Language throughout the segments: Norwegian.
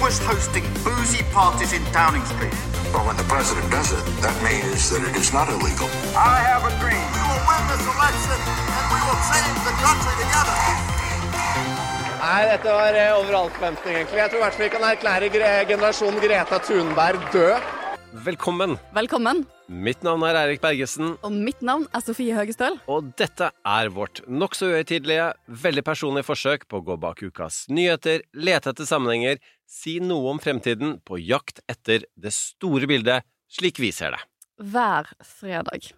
Was hosting boozy parties in Downing Street. But when the president does it, that means that it is not illegal. I have a dream. We will win this election and we will change the country together. Nei, dette var eh, over all forventning, egentlig. Jeg tror i hvert fall vi kan erklære generasjon Greta Thunberg død. Velkommen. Velkommen. Mitt navn er Eirik Bergesen, Og mitt navn er Sofie Høgestøl. og dette er vårt nokså uhøytidelige, veldig personlige forsøk på å gå bak ukas nyheter, lete etter sammenhenger, si noe om fremtiden, på jakt etter det store bildet, slik vi ser det. Hver fredag.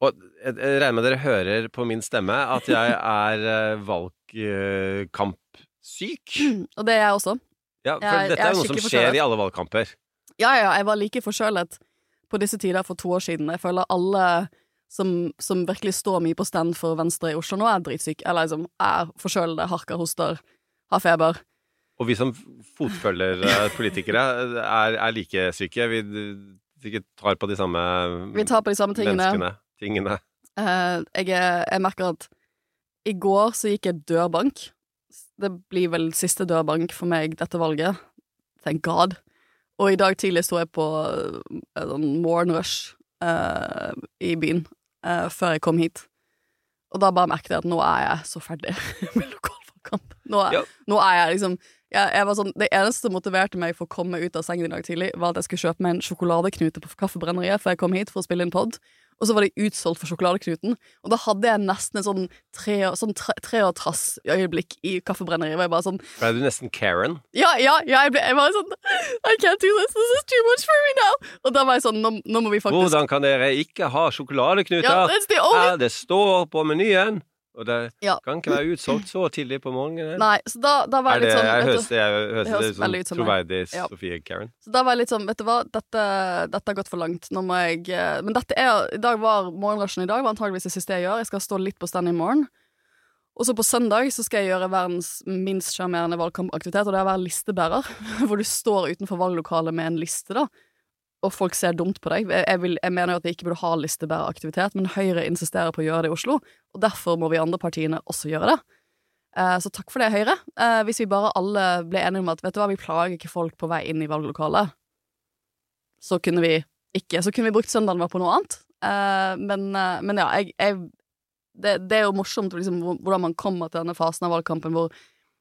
Og jeg jeg regner med dere hører på min stemme at jeg er valgkampsyk. valgkampsyk. Og det er jeg også. Ja, for Jeg- dette er er noe som skjer forkjølet. i alle valgkamper. Ja, ja, jeg var like forkjølet på disse tider for to år siden. Jeg føler alle som, som virkelig står mye på stand for Venstre i Oslo nå, er dritsyke. Eller liksom er forkjølede, harker, hoster, har feber. Og vi som fotfølgerpolitikere er, er like syke. Vi vi tar på de samme Vi tar på de samme tingene. Tingene. Uh, jeg, jeg merker at i går så gikk jeg dørbank. Det blir vel siste dørbank for meg dette valget. Thank God. Og i dag tidlig sto jeg på uh, sånn morgenrush uh, i byen uh, før jeg kom hit. Og da bare merket jeg at nå er jeg så ferdig med lokalvalgkamp. Nå, Ja. nå er jeg liksom jeg, jeg var sånn, Det eneste som motiverte meg for å komme ut av sengen i dag tidlig, var at jeg skulle kjøpe meg en sjokoladeknute på Kaffebrenneriet før jeg kom hit for å spille inn pod. Og så var de utsolgt for sjokoladeknuten. Og da hadde jeg nesten et sånn tre, sånn tre, tre trass øyeblikk i Kaffebrenneriet. Hvor jeg bare sånn Ble du nesten Karen? Ja, ja, ja jeg, ble, jeg var sånn I can't do this, this is too much for me now. Og da var jeg sånn Nå, nå må vi faktisk Hvordan kan dere ikke ha sjokoladeknuter? Ja, det står på menyen! Og det Ja. kan ikke være utsolgt så tidlig på morgenen. Nei, så da, da var jeg det, litt sånn jeg høres det, høres det ut som troverdig Ja. Sofie Karen? Så da var jeg litt sånn, vet du hva, dette, dette har gått for langt. Nå må jeg eh, Men dette er I dag var morgenrushen i dag var antageligvis det siste jeg gjør. Jeg skal stå litt på stand i morgen. Og så på søndag så skal jeg gjøre verdens minst sjarmerende valgkampaktivitet, og det er å være listebærer. Hvor du står utenfor valglokalet med en liste, da. Og folk ser dumt på deg. Jeg, vil, jeg mener jo at vi ikke burde ha listebæreraktivitet, men Høyre insisterer på å gjøre det i Oslo, og derfor må vi andre partiene også gjøre det. Eh, så takk for det, Høyre. Eh, hvis vi bare alle ble enige om at vet du hva, vi plager ikke folk på vei inn i valglokalet, så kunne vi ikke Så kunne vi brukt søndagen vår på noe annet. Eh, men, men ja, jeg, jeg det, det er jo morsomt liksom, hvordan man kommer til denne fasen av valgkampen, hvor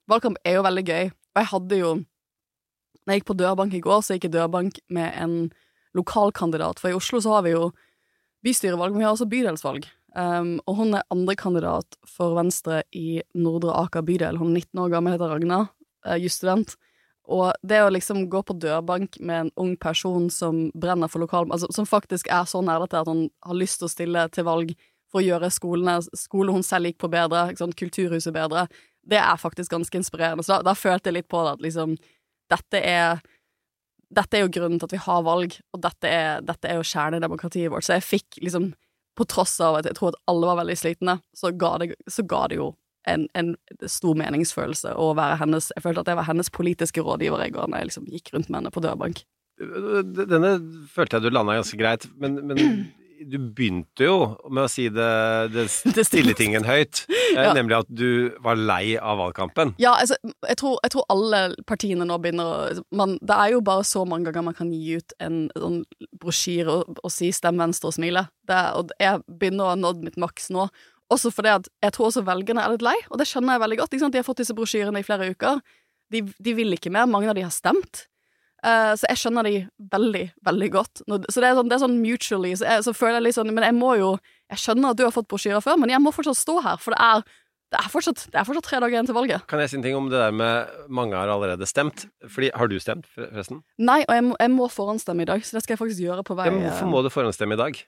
valgkamp er jo veldig gøy. Og jeg hadde jo Når jeg gikk på dørbank i går, så gikk jeg dørbank med en lokalkandidat. For i Oslo så har vi jo bystyrevalg, men vi har også bydelsvalg. Um, og hun er andrekandidat for Venstre i Nordre Aker bydel. Hun er 19 år gammel, heter Ragna, uh, jusstudent. Og det å liksom gå på dørbank med en ung person som brenner for lokal... Altså, som faktisk er så nerdete at hun har lyst til å stille til valg for å gjøre skolene, skole hun selv gikk på bedre, ikke sant, kulturhuset bedre, det er faktisk ganske inspirerende. Så da, da følte jeg litt på det at liksom Dette er dette er jo grunnen til at vi har valg, og dette er, dette er jo kjernedemokratiet vårt. Så jeg fikk liksom, på tross av at jeg tror at alle var veldig slitne, så ga det, så ga det jo en, en stor meningsfølelse å være hennes Jeg følte at jeg var hennes politiske rådgiver i går når jeg liksom gikk rundt med henne på dørbank. Denne følte jeg du landa ganske greit, men, men du begynte jo med å si det, det stille tingen høyt, eh, Ja. nemlig at du var lei av valgkampen. Ja, altså, jeg tror, jeg tror alle partiene nå begynner å man, Det er jo bare så mange ganger man kan gi ut en en brosjyre og, og si 'stem venstre' og smile. Det, og jeg begynner å ha nådd mitt maks nå. Også fordi at jeg tror også velgerne er litt lei, og det skjønner jeg veldig godt. De har fått disse brosjyrene i flere uker. De, de vil ikke mer. Mange av de har stemt. Eh, så jeg skjønner de veldig, veldig godt. Så det er sånn, det er sånn mutually. Så, jeg, så føler jeg litt sånn Men jeg må jo Jeg skjønner at du har fått brosjyrer før, men jeg må fortsatt stå her, for det er, det er, fortsatt, det er fortsatt tre dager igjen til valget. Kan jeg si en ting om det der med mange har allerede stemt? Fordi, Har du stemt, forresten? Nei, og jeg må, jeg må forhåndsstemme i dag, så det skal jeg faktisk gjøre på vei Ja, men hvorfor må du forhåndsstemme i dag?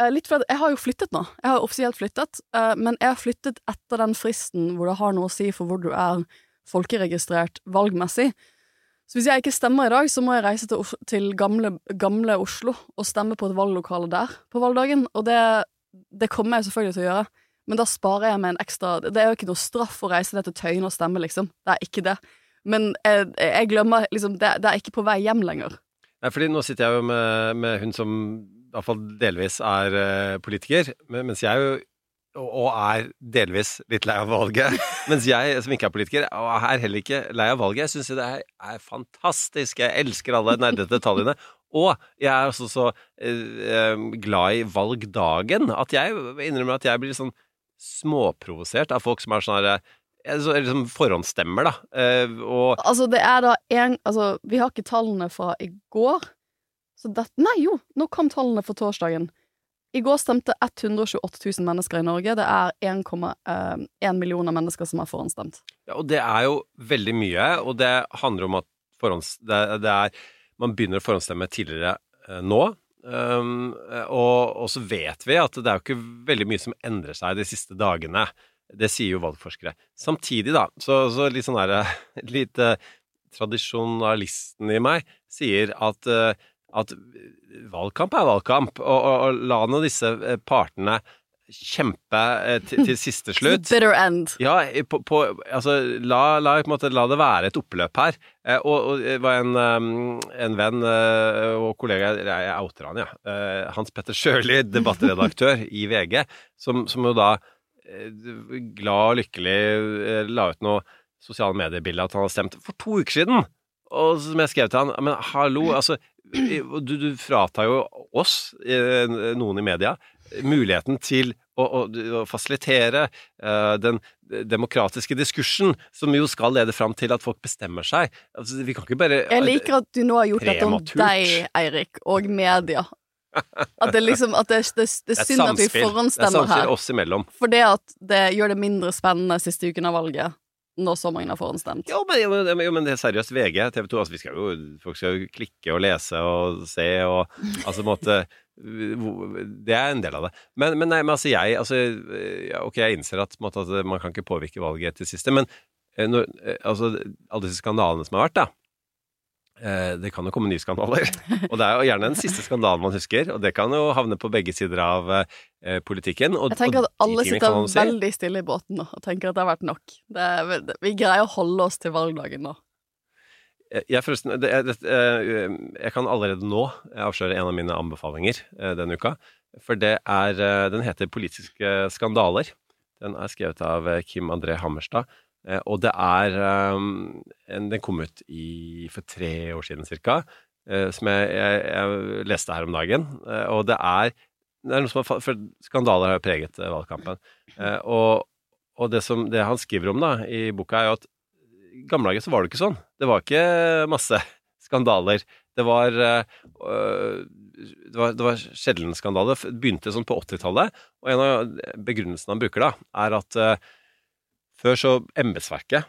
eh, Litt fordi jeg har jo flyttet nå. Jeg har offisielt flyttet, eh, men jeg har flyttet etter den fristen hvor det har noe å si for hvor du er folkeregistrert valgmessig. Så hvis jeg ikke stemmer i dag, så må jeg reise til, til gamle, gamle Oslo og stemme på et valglokale der på valgdagen. Og det, det kommer jeg selvfølgelig til å gjøre. Men da sparer jeg meg en ekstra Det er jo ikke noe straff å reise ned til Tøyen og stemme, liksom. Det er ikke det. Men jeg, jeg glemmer liksom det, det er ikke på vei hjem lenger. Nei, fordi nå sitter jeg jo med, med hun som iallfall delvis er eh, politiker, mens jeg er jo og, er delvis litt lei av valget. Mens jeg, som ikke er politiker, er heller ikke lei av valget. Jeg syns det er, er fantastisk. Jeg elsker alle nerdete detaljene. Og jeg er også så eh, eh, glad i valgdagen at jeg innrømmer at jeg blir sånn småprovosert av folk som er sånn her eh, liksom forhåndsstemmer, da. Eh, og Altså, det er da én Altså, vi har ikke tallene fra i går. Så det Nei, jo! Nå kom tallene for torsdagen. I går stemte 128 000 mennesker i Norge. Det er 1,1 millioner mennesker som har forhåndsstemt. Ja, og det er jo veldig mye, og det handler om at forhånds, det, det er Man begynner å forhåndsstemme tidligere eh, nå. Um, og, og så vet vi at det er jo ikke veldig mye som endrer seg de siste dagene. Det sier jo valgforskere. Samtidig, da, så, så litt sånn derre Litt eh, tradisjonalisten i meg sier at eh, at valgkamp er valgkamp, og, og, og la nå disse eh, partene kjempe eh, til, til siste slutt. bitter end. Ja, på, på, altså, la, la, på måte, la det være et oppløp her. Eh, og, og det var en, um, en venn og kollega, jeg, outer han, ja. Hans Petter Sjøli, debattredaktør i VG, som, som jo da glad og lykkelig la ut noe sosiale mediebilde at han hadde stemt for to uker siden. Og som jeg skrev til han, men hallo, altså du, du fratar jo oss, noen i media, muligheten til å, å, å fasilitere eh, den demokratiske diskursen, som jo skal lede fram til at folk bestemmer seg. Altså, vi kan ikke bare Jeg liker at du nå har gjort dette om deg, Eirik, og media. At det liksom At det, det, det, Det er synd at vi samspill. Det er samspill her. oss imellom. For det at det gjør det mindre spennende siste uken av valget, når så mange har forhåndsstemt. Jo, men, jo, men, jo, men det er seriøst. VG, TV 2 altså, vi skal jo, Folk skal jo klikke og lese og se og Altså, måte Det er en del av det. Men, men nei, men altså, jeg altså, ja, Ok, jeg innser at, måte, at man kan ikke påvirke valget til siste, men eh, når, eh, altså, alle disse skandalene som har vært, da det kan jo komme nye skandaler. Og det er jo gjerne den siste skandalen man husker, og det kan jo havne på begge sider av eh, politikken. Og, Jeg tenker at alle sitter si. veldig stille i båten nå og tenker at det har vært nok. Det er, vi greier å holde oss til valgdagen nå. Jeg, jeg, forresten, det, det, eh, jeg kan allerede nå avsløre en av mine anbefalinger eh, denne uka. For det er eh, Den heter 'Politiske skandaler'. Den er skrevet av eh, Kim André Hammerstad. Eh, Og det er eh, en, Den kom ut i, for tre år siden cirka. eh, Som jeg, jeg, jeg leste her om dagen. Og det er, det er noe som har, For skandaler har jo preget valgkampen. Og, og det, som, det han skriver om da i boka, er jo at i gamle dager så var det ikke sånn. Det var ikke masse skandaler. Det var, øh, var, var sjelden skandaler. Det begynte sånn på 80-tallet, og en av begrunnelsene han bruker da, er at øh, før så embetsverket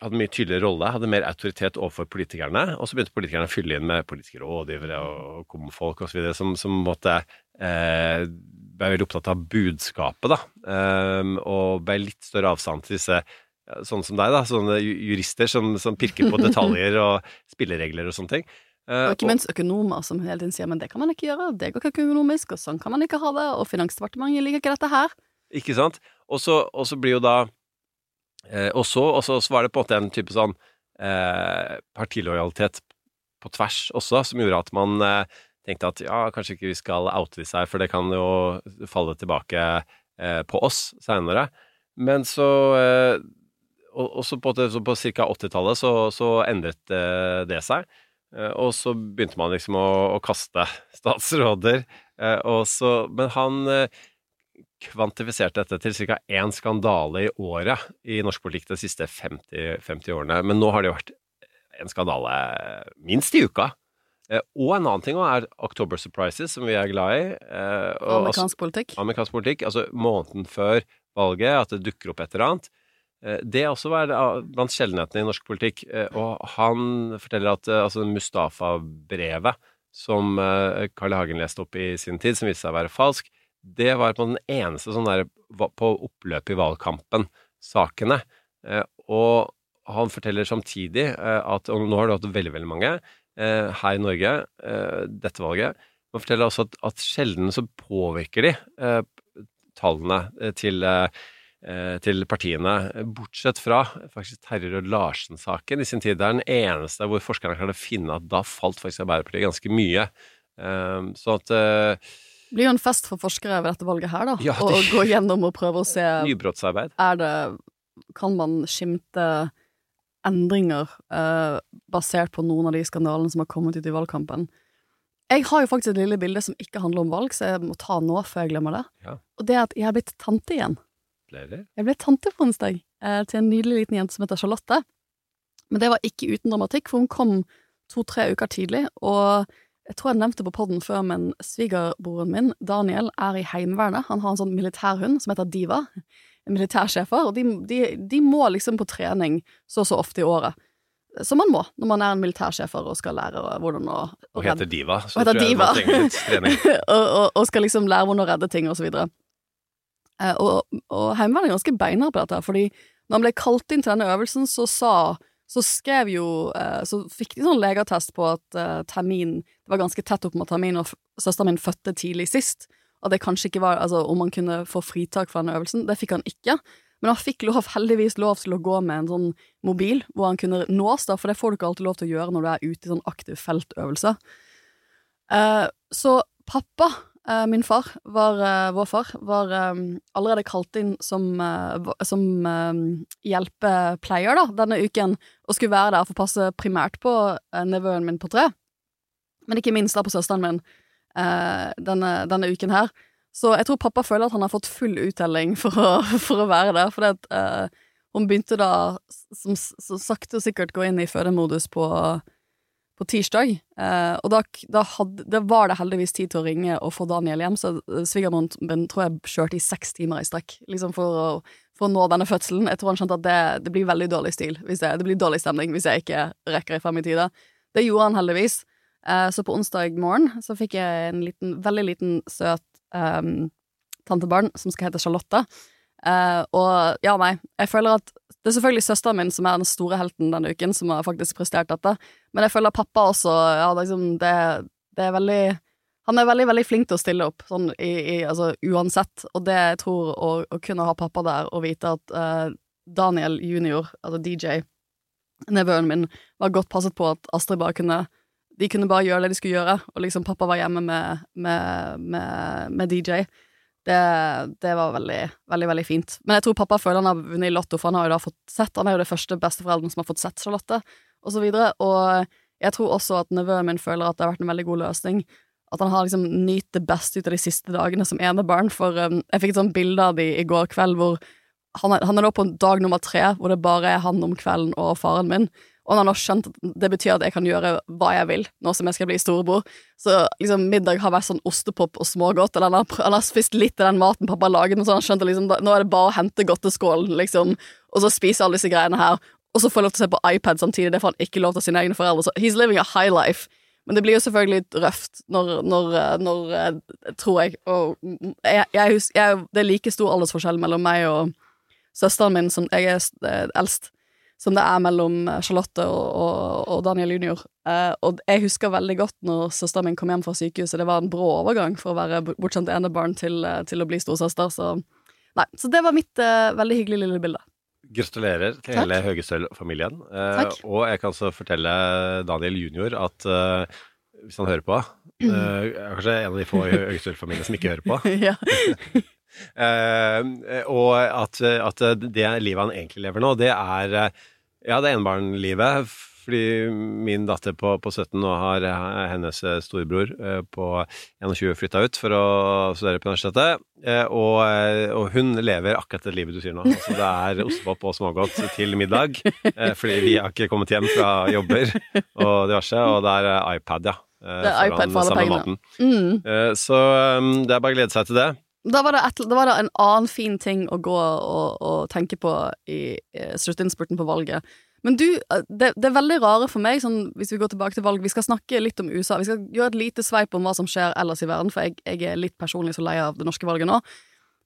hadde mye tydeligere rolle, hadde mer autoritet overfor politikerne, og så begynte politikerne å fylle inn med politiske rådgivere og komfolk osv. som, som måtte eh, ble veldig opptatt av budskapet, da, eh, og ble litt større avstand til disse sånn som deg, da, sånne jurister som, som pirker på detaljer og spilleregler og sånne ting. Eh, Og ikke minst økonomer som hele tiden sier men det kan man ikke gjøre, det går ikke økonomisk, og sånn kan man ikke ha det, og Finansdepartementet liker ikke dette her. Ikke sant? Og så blir jo da eh, Og så var det på en måte en type sånn eh, partilojalitet på tvers også, som gjorde at man eh, tenkte at ja, kanskje ikke vi skal oute disse her, for det kan jo falle tilbake eh, på oss seinere. Men så eh, og, og så på, så på ca. 80-tallet så, så endret eh, det seg. Og så begynte man liksom å, å kaste statsråder. Og så, men han eh, kvantifiserte dette til ca. én skandale i året i norsk politikk de siste 50, 50 årene. Men nå har det jo vært en skandale minst i uka. Eh, og en annen ting er October Surprises, som vi er glad i. Eh, og, altså, Amerikansk politikk. amerikansk politikk, altså måneden før valget, at det dukker opp et eller annet. Det er også blant sjeldenhetene i norsk politikk. Eh, Og han forteller at eh, altså Mustafa-brevet som eh, Carl I. Hagen leste opp i sin tid, som viste seg å være falsk, det var på den eneste sånn der på oppløpet i valgkampen-sakene. Eh, Og, han forteller samtidig eh, at Og nå har du hatt veldig, veldig mange eh, her i Norge, dette valget. Han forteller også at, at sjelden så påvirker de tallene til, til partiene, bortsett fra faktisk Terje Rød Larsen-saken i sin tid. Det er den eneste hvor forskerne klarte å finne at da falt faktisk Arbeiderpartiet ganske mye. Sånn at blir jo en fest for forskere ved dette valget her, da. Ja, Å gå gjennom og prøve å se Nybrottsarbeid. Er det Kan man skimte endringer eh, basert på noen av de skandalene som har kommet ut i valgkampen? Jeg har jo faktisk et lille bilde som ikke handler om valg, så jeg må ta nå før jeg glemmer det. Ja. Og det er at jeg er blitt tante igjen. Gratulerer. Jeg ble tante på onsdag eh, til en nydelig liten jente som heter Charlotte. Men det var ikke uten dramatikk, for hun kom to-tre uker tidlig, og jeg tror jeg nevnte på podden før, men svigerbroren min, Daniel, er i Heimevernet. Han har en sånn militærhund som heter Diva. Militærsjefer, og de, de, de må liksom på trening så og så ofte i året. Som man må når man er en militærsjefer og skal lære hvordan å, å Og heter Diva. Så Og heter tror jeg Diva. man trenger litt trening. og, og, og skal liksom lære hvordan å redde ting, og så videre. Eh, og, og Heimevernet er ganske beinhard på dette, fordi når han ble kalt inn til denne øvelsen, så sa så skrev jo eh, Så fikk de sånn legeattest på at eh, termin Det var ganske tett opp mot termin, og søsteren min fødte tidlig sist. Og det kanskje ikke var Altså, om han kunne få fritak fra den øvelsen. Det fikk han ikke. Men han fikk lov, heldigvis lov til å gå med en sånn mobil hvor han kunne nås, da, for det får du ikke alltid lov til å gjøre når du er ute i sånn aktiv feltøvelse. Eh, så pappa, min far, var, eh, vår far, var eh, allerede kalt inn som, eh, som eh, hjelpepleier da, denne uken, og skulle være der for å passe primært på eh, nevøen min på tre, men ikke minst da på søsteren min eh, denne, denne uken her. Så jeg tror pappa føler at han har fått full uttelling for å, for å være der, for at, eh, hun begynte da, som, som sakte og sikkert, gå inn i fødemodus på på tirsdag, eh, og da, da, hadde, da var det heldigvis tid til å ringe og få Daniel hjem, så eh, svigermoren min tror jeg kjørte i seks timer i strekk, liksom for å, for å nå denne fødselen. Jeg tror han skjønte at det, det blir veldig dårlig stil, jeg, det blir dårlig stemning hvis jeg ikke rekker det frem i tide. Det gjorde han heldigvis. Eh, så på onsdag morgen så fikk jeg en liten, veldig liten, søt um, tantebarn som skal hete Charlotte. Uh, og ja, nei, jeg føler at det er selvfølgelig søsteren min som er den store helten denne uken, som har faktisk prestert dette. Men jeg føler pappa også ja, liksom, det, det er veldig Han er veldig, veldig flink til å stille opp, sånn i, i Altså uansett. Og det jeg tror å, å kunne ha pappa der og vite at uh, Daniel junior, altså DJ, nevøen min, var godt passet på at Astrid bare kunne De kunne bare gjøre det de skulle gjøre, og liksom pappa var hjemme med, med, med, med DJ. Det, det var veldig, veldig veldig fint. Men jeg tror pappa føler han har vunnet i Lotto, for han har jo da fått sett Han er jo det første besteforelderen som har fått sett Charlotte, og så videre. Og jeg tror også at nevøen min føler at det har vært en veldig god løsning. At han har liksom nytt det beste ut av de siste dagene som enebarn. For um, jeg fikk et sånt bilde av de i går kveld hvor han er, han er nå på dag nummer tre, hvor det bare er han om kvelden og faren min. Og han har nå skjønt at det betyr at jeg kan gjøre hva jeg vil, nå som jeg skal bli storebror. Så liksom middag har vært sånn ostepop og smågodt, eller han har, han har spist litt av den maten pappa har laget, men så har han skjønt at liksom, nå er det bare å hente godteskålen, liksom, og så spise alle disse greiene her. Og så får jeg lov til å se på iPad samtidig, det får han ikke lov til av sine egne foreldre. Så he's living a high life. Men det blir jo selvfølgelig litt røft når, når, når eh, tror jeg, og jeg, jeg, jeg, det er like stor aldersforskjell mellom meg og søsteren min, som jeg er eh, eldst, som det er mellom Charlotte og, og, og Daniel junior. Eh, og jeg husker veldig godt når søsteren min kom hjem fra sykehuset. Det var en brå overgang for å være bortskjemt enebarn til, til å bli storsøster. Så, så det var mitt veldig hyggelige lille bilde. Gratulerer til hele Høgestøl-familien. Eh, og jeg kan så fortelle Daniel junior at eh, hvis han hører på eh, er Kanskje en av de få i Høgestøl-familien som ikke hører på. Eh, og at, at det livet han egentlig lever nå, det er Ja, det er enbarnlivet. Fordi min datter på, på 17 nå har eh, hennes storebror eh, på 21 flytta ut for å studere på universitetet. Eh, og, eh, og hun lever akkurat det livet du sier nå. Altså, det er ostepop og smågodt til middag. Eh, fordi vi har ikke kommet hjem fra jobber og diverse. Og det er eh, iPad, ja. eh, Det er iPad for alle pengene. Mm. Eh, så eh, det er bare å glede seg til det. Da var, et, da var det en annen fin ting å gå og, og tenke på i eh, sluttinnspurten på valget. Men du, eh, det, det er veldig rare for meg, sånn, hvis vi går tilbake til valg Vi skal snakke litt om USA. Vi skal gjøre et lite sveip om hva som skjer ellers i verden, for jeg, jeg er litt personlig så lei av det norske valget nå.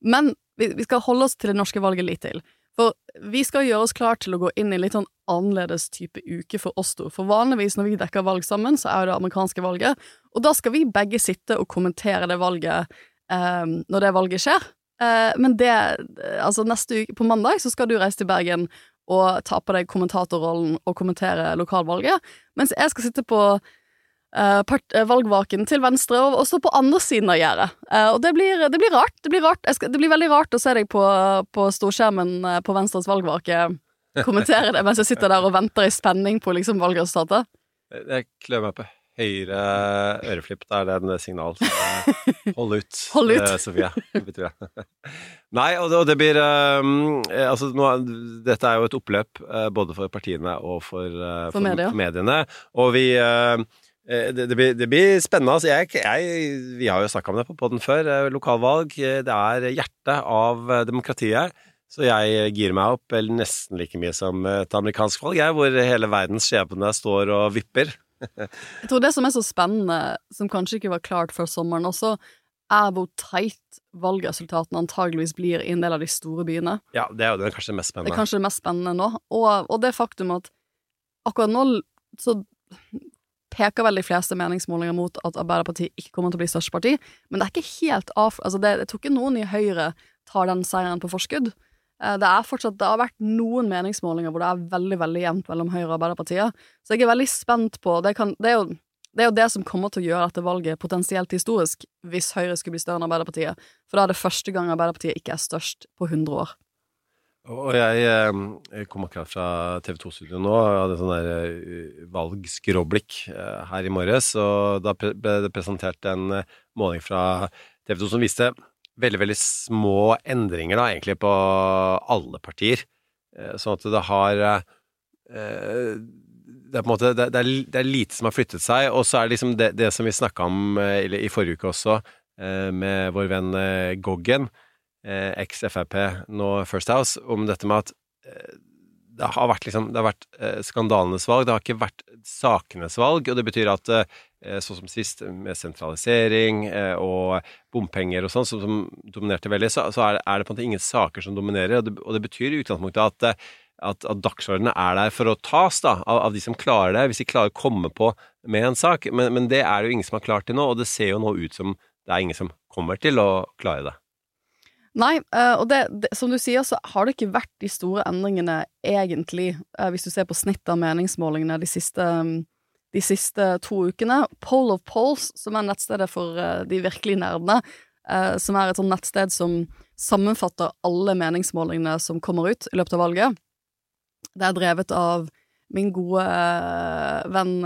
Men vi, vi skal holde oss til det norske valget litt til. For vi skal gjøre oss klar til å gå inn i en litt sånn annerledes type uke for oss to. For vanligvis når vi dekker valg sammen, så er jo det amerikanske valget, og da skal vi begge sitte og kommentere det valget eh, når det valget skjer. Eh, men det Altså, neste uke, på mandag, så skal du reise til Bergen og ta på deg kommentatorrollen og kommentere lokalvalget, mens jeg skal sitte på eh, part, eh, valgvaken til venstre og, også på andre siden av gjerdet. Og det blir, det blir rart. Det blir, rart. Skal, det blir veldig rart å se deg på, på storskjermen på Venstres valgvake kommentere det mens jeg sitter der og venter i spenning på liksom valgresultatet. Jeg klør meg på høyre øreflipp. Er det en signal. Så eh, hold ut, Hold ut. eh, Sofie. betyr det. Nei, og det, og det blir um, Altså, nå, dette er jo et oppløp uh, både for partiene og for, uh, For media. mediene. Og vi eh, det, det, blir, det blir spennende. Altså, jeg, jeg, vi har jo snakka om det på podden før. Lokalvalg. Det er hjertet av demokratiet. Så jeg girer meg opp eller nesten like mye som et amerikansk valg, jeg, hvor hele verdens skjebne står og vipper. Jeg tror det som er så spennende, som kanskje ikke var klart før sommeren også, er hvor teit valgresultatene antageligvis blir i en del av de store byene. Ja, det er jo det kanskje mest Det er kanskje det mest spennende nå. Og, og det faktum at akkurat nå så peker vel de fleste meningsmålinger mot at Arbeiderpartiet ikke kommer til å bli største parti, men det er ikke helt av... Altså, det, jeg tror ikke noen i Høyre tar den seieren på forskudd. Eh, Det fortsatt, det har vært noen meningsmålinger hvor det er veldig veldig jevnt mellom Høyre og Arbeiderpartiet, så jeg er veldig spent på Det, kan, det, er, jo, det er jo det som kommer til å gjøre dette valget potensielt historisk, hvis Høyre skulle bli større enn Arbeiderpartiet, for da er det første gang Arbeiderpartiet ikke er størst på 100 år. Og jeg, eh, jeg kom akkurat fra TV 2-studioet nå og hadde sånn der eh, valgskråblikk her i morges, og da ble det presentert en måling fra TV 2 som viste veldig, veldig små endringer da, egentlig på alle partier. Eh, Sånn at det har eh, det er måte det, er, det er lite som har flyttet seg, og så er det liksom det, det som vi snakka om eh, i, i forrige uke også, med vår venn Goggen, eh, eks-Frp, nå First House, om dette med at det har vært, liksom, det har vært skandalenes valg, det har ikke vært sakenes valg, og det betyr at sånn som sist, med sentralisering eh, og bompenger og sånn, som, som dominerte veldig, så, så er, det, er det på en måte ingen saker som dominerer, og det, og det betyr i utgangspunktet at eh, at, at dagsordenen er der for å tas da, av, av de som klarer det, hvis de klarer å komme på med en sak. Men, men det er det jo ingen som har klart til nå, og det ser jo nå ut som det er ingen som kommer til å klare det. Nei, eh, og det, det, som du sier, så har det ikke vært de store endringene egentlig, eh, hvis du ser på snittet av meningsmålingene de siste, mm, de siste to ukene. Poll of Polls, som er nettstedet for eh, de virkelige nerdene, eh, som er et sånt nettsted som sammenfatter alle meningsmålingene som kommer ut i løpet av valget. Det er drevet av min gode eh, venn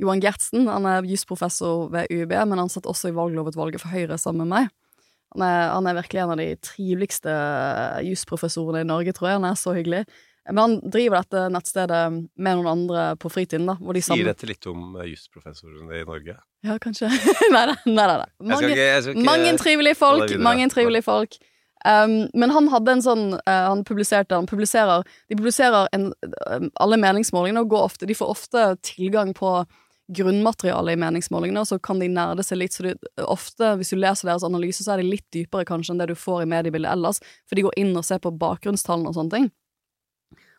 Johan Gertsen. Han er jusprofessor ved UiB, men han satt også i valglovutvalget for Høyre sammen med meg. Han er, han er virkelig en av de triveligste jusprofessorene i Norge, tror jeg. Han er så hyggelig. Men han driver dette nettstedet med noen andre på fritiden, da. Hvor de Sier sammen... dette litt om eh, jusprofessorene i Norge? Ja, kanskje. nei da, nei nei. Jeg skal Mange, ikke, jeg skal ikke mange trivelige folk. Mange trivelige folk. Um, men han hadde en sånn uh, Han publiserte Han publiserer De publiserer en, um, alle meningsmålingene og går ofte De får ofte tilgang på grunnmateriale i meningsmålingene, og så kan de nerde seg litt. Så du, ofte, hvis du leser deres analyse, så er de litt dypere kanskje enn det du får i mediebildet ellers, for de går inn og ser på bakgrunnstallene og sånne ting.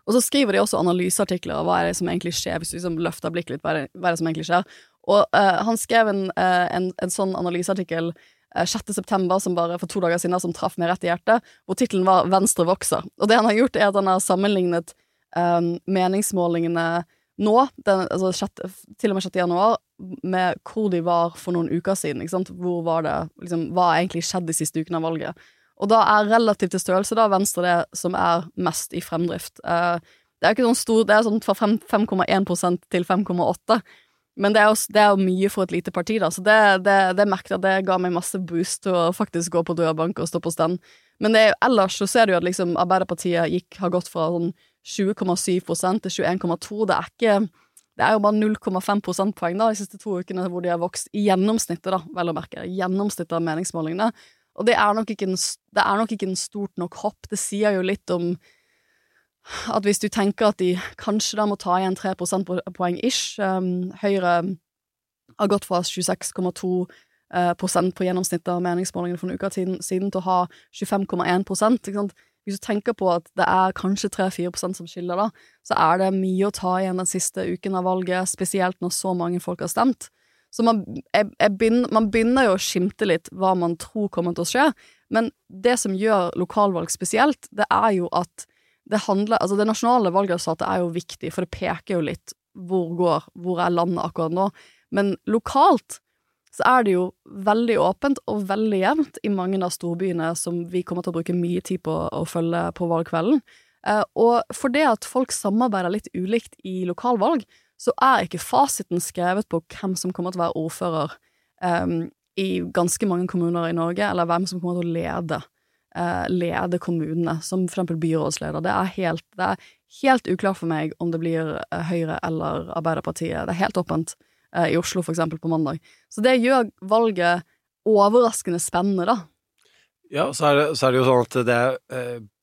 Og så skriver de også analyseartikler av hva er det som egentlig skjer, hvis du liksom løfter blikket litt, hva er det, som egentlig skjer. Og uh, han skrev en, eh, en, en sånn analyseartikkel uh, 6. september, som bare for to dager siden, som traff meg rett i hjertet, hvor tittelen var 'Venstre vokser'. Og det han har gjort, er at han har sammenlignet um, meningsmålingene nå, den, altså 6, til og med 6. januar, med hvor de var for noen uker siden. Hvor var det, liksom, Hva egentlig skjedd de siste ukene av valget? Og da er relativt til størrelse da Venstre det som er mest i fremdrift. Eh, det er ikke sånn stor, det er sånn fra 5,1% til 5,8 men det er, jo, det er mye for et lite parti, da, så det, det, det merket at det ga meg masse boost til å faktisk gå på dørbank og stå på stand. Men er ellers så ser du jo at liksom Arbeiderpartiet gikk, har gått fra sånn 20,7% til 21,2. Det er ikke Det er jo bare 0,5 prosentpoeng da, de siste to ukene hvor de har vokst i gjennomsnittet, da, vel å merke. Gjennomsnittet av meningsmålingene. Og det er en, det er nok ikke en stort nok hopp. Det sier jo litt om at hvis du tenker at de kanskje da må ta igjen 3 prosentpoeng ish um, Høyre har gått fra 26,2 eh, prosent på gjennomsnittet av meningsmålingene for en uke siden til å ha 25,1 prosent. Hvis du tenker på at det er kanskje 3-4% som skiller, da, så er det mye å ta igjen den siste uken av valget, spesielt når så mange folk har stemt. Så man, jeg, jeg begynner, man begynner jo å skimte litt hva man tror kommer til å skje, men det som gjør lokalvalg spesielt, det er jo at det handler Altså, det nasjonale valgresultatet er jo viktig, for det peker jo litt hvor går, hvor er landet akkurat nå. Men lokalt så er det jo veldig åpent og veldig jevnt i mange av storbyene som vi kommer til å bruke mye tid på å følge på valgkvelden. Eh, og for det at folk samarbeider litt ulikt i lokalvalg, så er ikke fasiten skrevet på hvem som kommer til å være ordfører um, i ganske mange kommuner i Norge, eller hvem som kommer til å lede, uh, lede kommunene, som for eksempel byrådsleder. Det er, helt, det er helt uklart for meg om det blir uh, Høyre eller Arbeiderpartiet. Det er helt åpent uh, i Oslo, for eksempel, på mandag. Så det gjør valget overraskende spennende, da. Ja, så er det, så er det jo sånn at det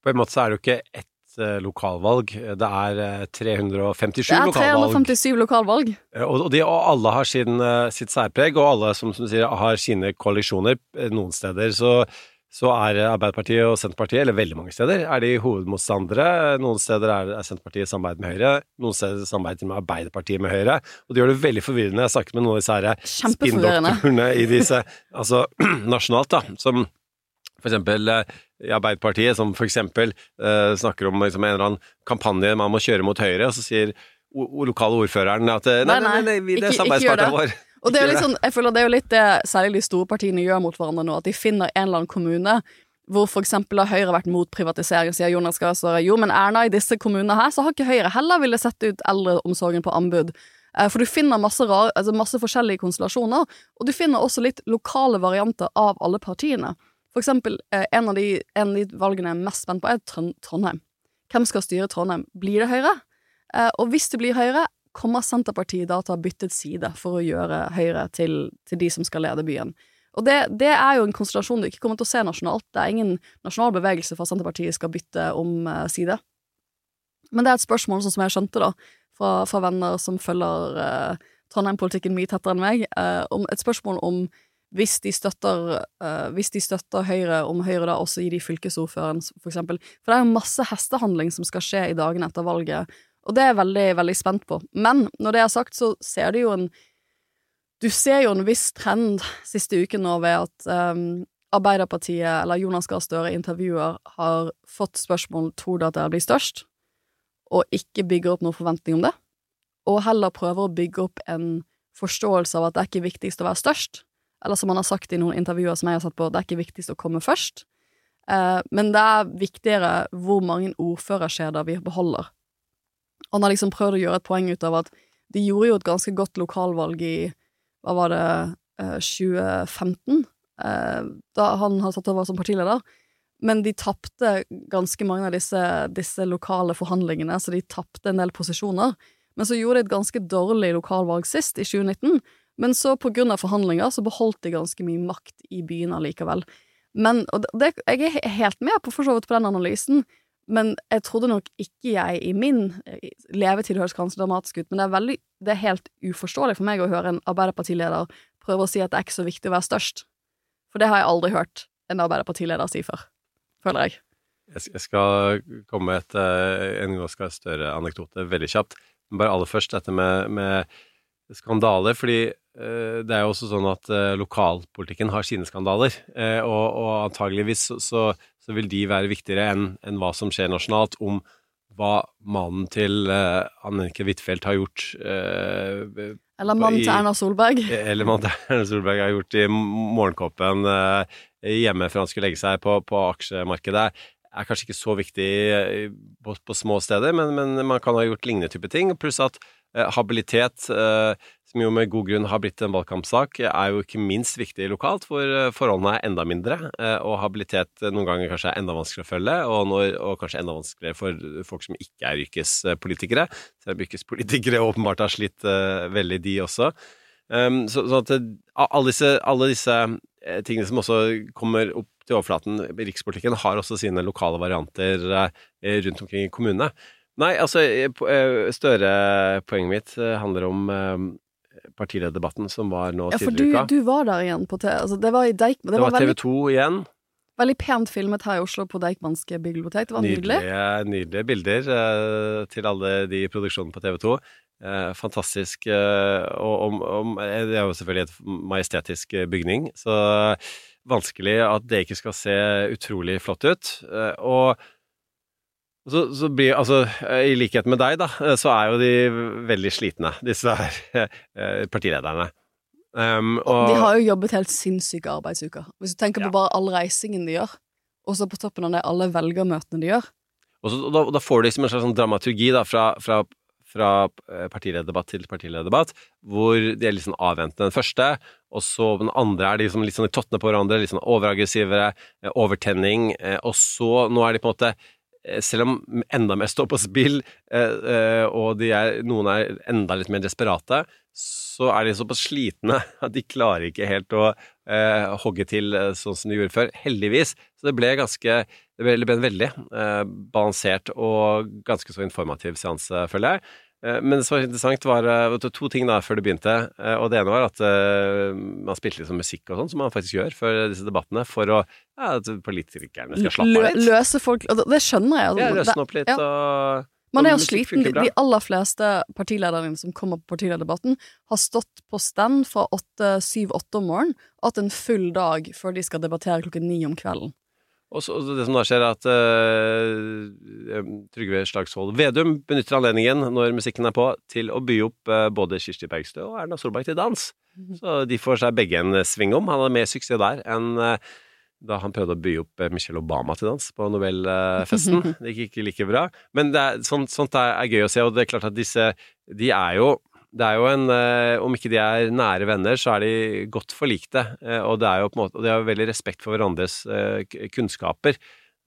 På en måte så er det jo ikke ett lokalvalg. Det er 357 lokalvalg. Det er 357 lokalvalg. Og, og, de, og alle har sin, sitt særpreg, og alle som, som du sier, har sine koalisjoner. Noen steder så, så er Arbeiderpartiet og Senterpartiet, eller veldig mange steder, er de hovedmotstandere. Noen steder er, er Senterpartiet samarbeid med Høyre, noen steder samarbeider med Arbeiderpartiet med Høyre. Og det gjør det veldig forvirrende. Jeg har snakket med noen av disse spinndoktorene i disse Altså nasjonalt, da, som for eksempel eh, i Arbeiderpartiet, som for eksempel eh, snakker om liksom, en eller annen kampanje man må kjøre mot Høyre, og så sier lokale ordføreren at eh, nei, nei, nei, nei, vi, det er det. vår. Og det er sånn, jeg føler det er jo litt det særlig de store partiene gjør mot hverandre nå, at de finner en eller annen kommune hvor for eksempel har Høyre vært mot privatisering, sier Jonas Gahr Støre. Jo, men Erna, i disse kommunene her, så har ikke Høyre heller ville sette ut eldreomsorgen på anbud. For du finner masse, rar, altså masse forskjellige konstellasjoner, og du finner også litt lokale varianter av alle partiene. For eksempel, eh, en av de, en av de valgene jeg er mest spent på, er Trond- Trondheim. Hvem skal styre Trondheim? Blir det Høyre? Eh, Og hvis det blir Høyre, kommer Senterpartiet da til å ha byttet side for å gjøre Høyre til, til de som skal lede byen. Og det, det er jo en konstellasjon du ikke kommer til å se nasjonalt. Det er ingen nasjonal bevegelse for at Senterpartiet skal bytte om eh, side. Men det er et spørsmål, sånn som jeg skjønte, da, fra, fra venner som følger uh, Trondheim-politikken mye tettere enn meg, uh, om et spørsmål om hvis de støtter uh, Hvis de støtter Høyre, om Høyre da også gir de fylkesordføreren, for eksempel. For det er jo masse hestehandling som skal skje i dagene etter valget, og det er jeg veldig, veldig spent på. Men når det er sagt, så ser du jo en Du ser jo en viss trend siste uken nå ved at um, Arbeiderpartiet, eller Jonas Gahr Støre, intervjuer, har fått spørsmål tror du at dere blir størst, og ikke bygger opp noen forventning om det, og heller prøver å bygge opp en forståelse av at det er ikke viktigst å være størst, eller som han har sagt i noen intervjuer som jeg har satt på, det er ikke viktigst å komme først, eh, men det er viktigere hvor mange ordførerskjeder vi beholder. Han har liksom prøvd å gjøre et poeng ut av at de gjorde jo et ganske godt lokalvalg i, hva var det, eh, 2015, eh, da han har tatt over som partileder, men de tapte ganske mange av disse, disse lokale forhandlingene, så de tapte en del posisjoner. Men så gjorde de et ganske dårlig lokalvalg sist, i 2019, men så av forhandlinger så beholdt de ganske mye makt i byen allikevel. Men, og det, jeg er helt med på for så vidt på den analysen, men jeg trodde nok ikke jeg i min eh, levetid høres kanskje dramatisk ut, men det er, veldig, det er helt uforståelig for meg å høre en Arbeiderpartileder prøve å si at det er ikke så viktig å være størst. For det har jeg aldri hørt en Arbeiderpartileder si før, føler jeg. Jeg skal komme med et, eh, en ganske Gahr Støre-anekdote veldig kjapt. Men bare aller først dette med, med skandaler, fordi det er jo også sånn at eh, lokalpolitikken har sine skandaler, eh, og, og antageligvis så, så, så vil de være viktigere enn enn hva som skjer nasjonalt, om hva mannen til uh, Annike Huitfeldt har gjort uh, Eller mannen til Erna Solberg. eller mannen til Erna Solberg har gjort i morgenkåpen uh, hjemme før han skulle legge seg på, på aksjemarkedet, er kanskje ikke så viktig eh, på, på små steder, men, men man kan ha gjort lignende type ting. Pluss at eh, habilitet, eh, som jo med god grunn har blitt en valgkampsak, er jo ikke minst viktig lokalt, hvor eh, forholdene er enda mindre, eh, og habilitet eh, noen ganger kanskje er enda vanskeligere å følge, og, når, og kanskje enda vanskeligere for folk som ikke er yrkespolitikere. Selv yrkespolitikere åpenbart har slitt veldig, de også. Um, så, så at alle disse, alle disse tingene som også kommer opp til overflaten rikspolitikken, har også sine lokale varianter rundt omkring i kommunene. Nei, altså større poenget mitt handler om eh, partilederdebatten som var nå Ja, for du, tidligere i uka. du var der igjen på TV. Altså, det var i Deichman. Det var veldig, TV 2 igjen. Veldig pent filmet her i Oslo på Deichmanske bibliotek. Det var nydelig. Nydelige, nydelige bilder eh, til alle de i produksjonen på TV 2. Eh, fantastisk. Eh, og og, om, eh, det er jo selvfølgelig et majestetisk bygning, så vanskelig at det ikke skal se utrolig flott ut. Eh, og så, så blir Altså, eh, i likhet med deg, da, eh, så er jo de veldig slitne, disse her eh, partilederne. Um, og, De har jo jobbet helt sinnssyke arbeidsuker. Hvis du tenker Ja. på bare all reisingen de gjør, og så på toppen av det alle velgermøtene de gjør. Og, så, og da, da får du liksom en slags sånn dramaturgi da, fra, fra, fra eh, partilederdebatt til partilederdebatt, hvor de er litt sånn avventende den første, og så den andre er de liksom litt sånn i tottene på hverandre, litt sånn overaggressive, eh, overtenning, eh, og så nå er de på en måte eh, selv om enda mer står på spill, eh, eh, og er, noen er enda litt mer desperate, så er de såpass slitne at de klarer ikke helt å eh, hogge til eh, sånn som de gjorde før. Heldigvis. Så det ble ganske det ble en veldig eh, balansert og ganske så informativ seanse, føler jeg. Eh, men det som var interessant, var eh, du, to ting da før det begynte. Eh, og det ene var at uh, man spilte liksom musikk og sånn, som man faktisk gjør før disse debattene, for å ja, at politikerne skal slappe av litt. løse folk og Det skjønner jeg. Ja, altså. løsne opp litt ja. og Man er jo sliten. De, de aller fleste partilederne som kommer på partilederdebatten, har stått på stand fra syv-åtte om morgenen og hatt en full dag før de skal debattere klokken ni om kvelden. Og så, det som da skjer, er at uh, Trygve Slagsvold Vedum benytter anledningen når musikken er på, til å by opp uh, både Kirsti Bergstø og Erna Solberg til dans. Så de får seg begge en sving om. Han hadde mer suksess der enn uh, da han prøvde å by opp Michelle Obama til dans på Nobelfesten. Det gikk ikke like bra. Men det er, sånt, sånt er, er gøy å se, og det er klart at disse De er jo det er jo en, eh, Om ikke de er nære venner, så er de godt forlikte. eh, Og det er jo på en måte, og de har veldig respekt for hverandres eh, kunnskaper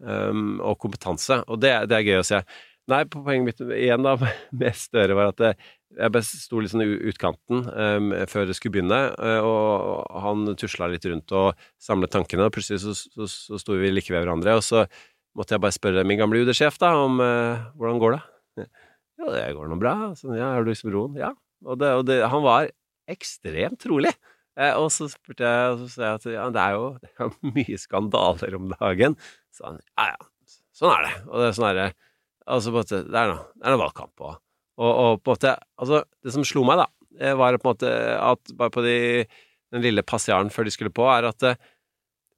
um, og kompetanse. Og det, det er gøy å se. Nei, på poenget mitt igjen da, med Støre var at jeg sto litt sånn i utkanten um, før det skulle begynne, og han tusla litt rundt og samlet tankene, og plutselig så, så, så sto vi like ved hverandre, og så måtte jeg bare spørre min gamle UD-sjef da om eh, hvordan går det? Ja, det går nå bra. Så, ja, har du liksom roen? Ja. Og, det, og det, han var ekstremt rolig. Eh, og så spurte jeg, og så sa jeg at ja, det er jo det er mye skandaler om dagen. Så han ja, ja, sånn er det. Og det er sånn er det. Altså, måte, det er noe valgkamp og, og, og på en måte Altså, det som slo meg, da, eh, var på en måte at bare på de, den lille passiaren før de skulle på, er at eh,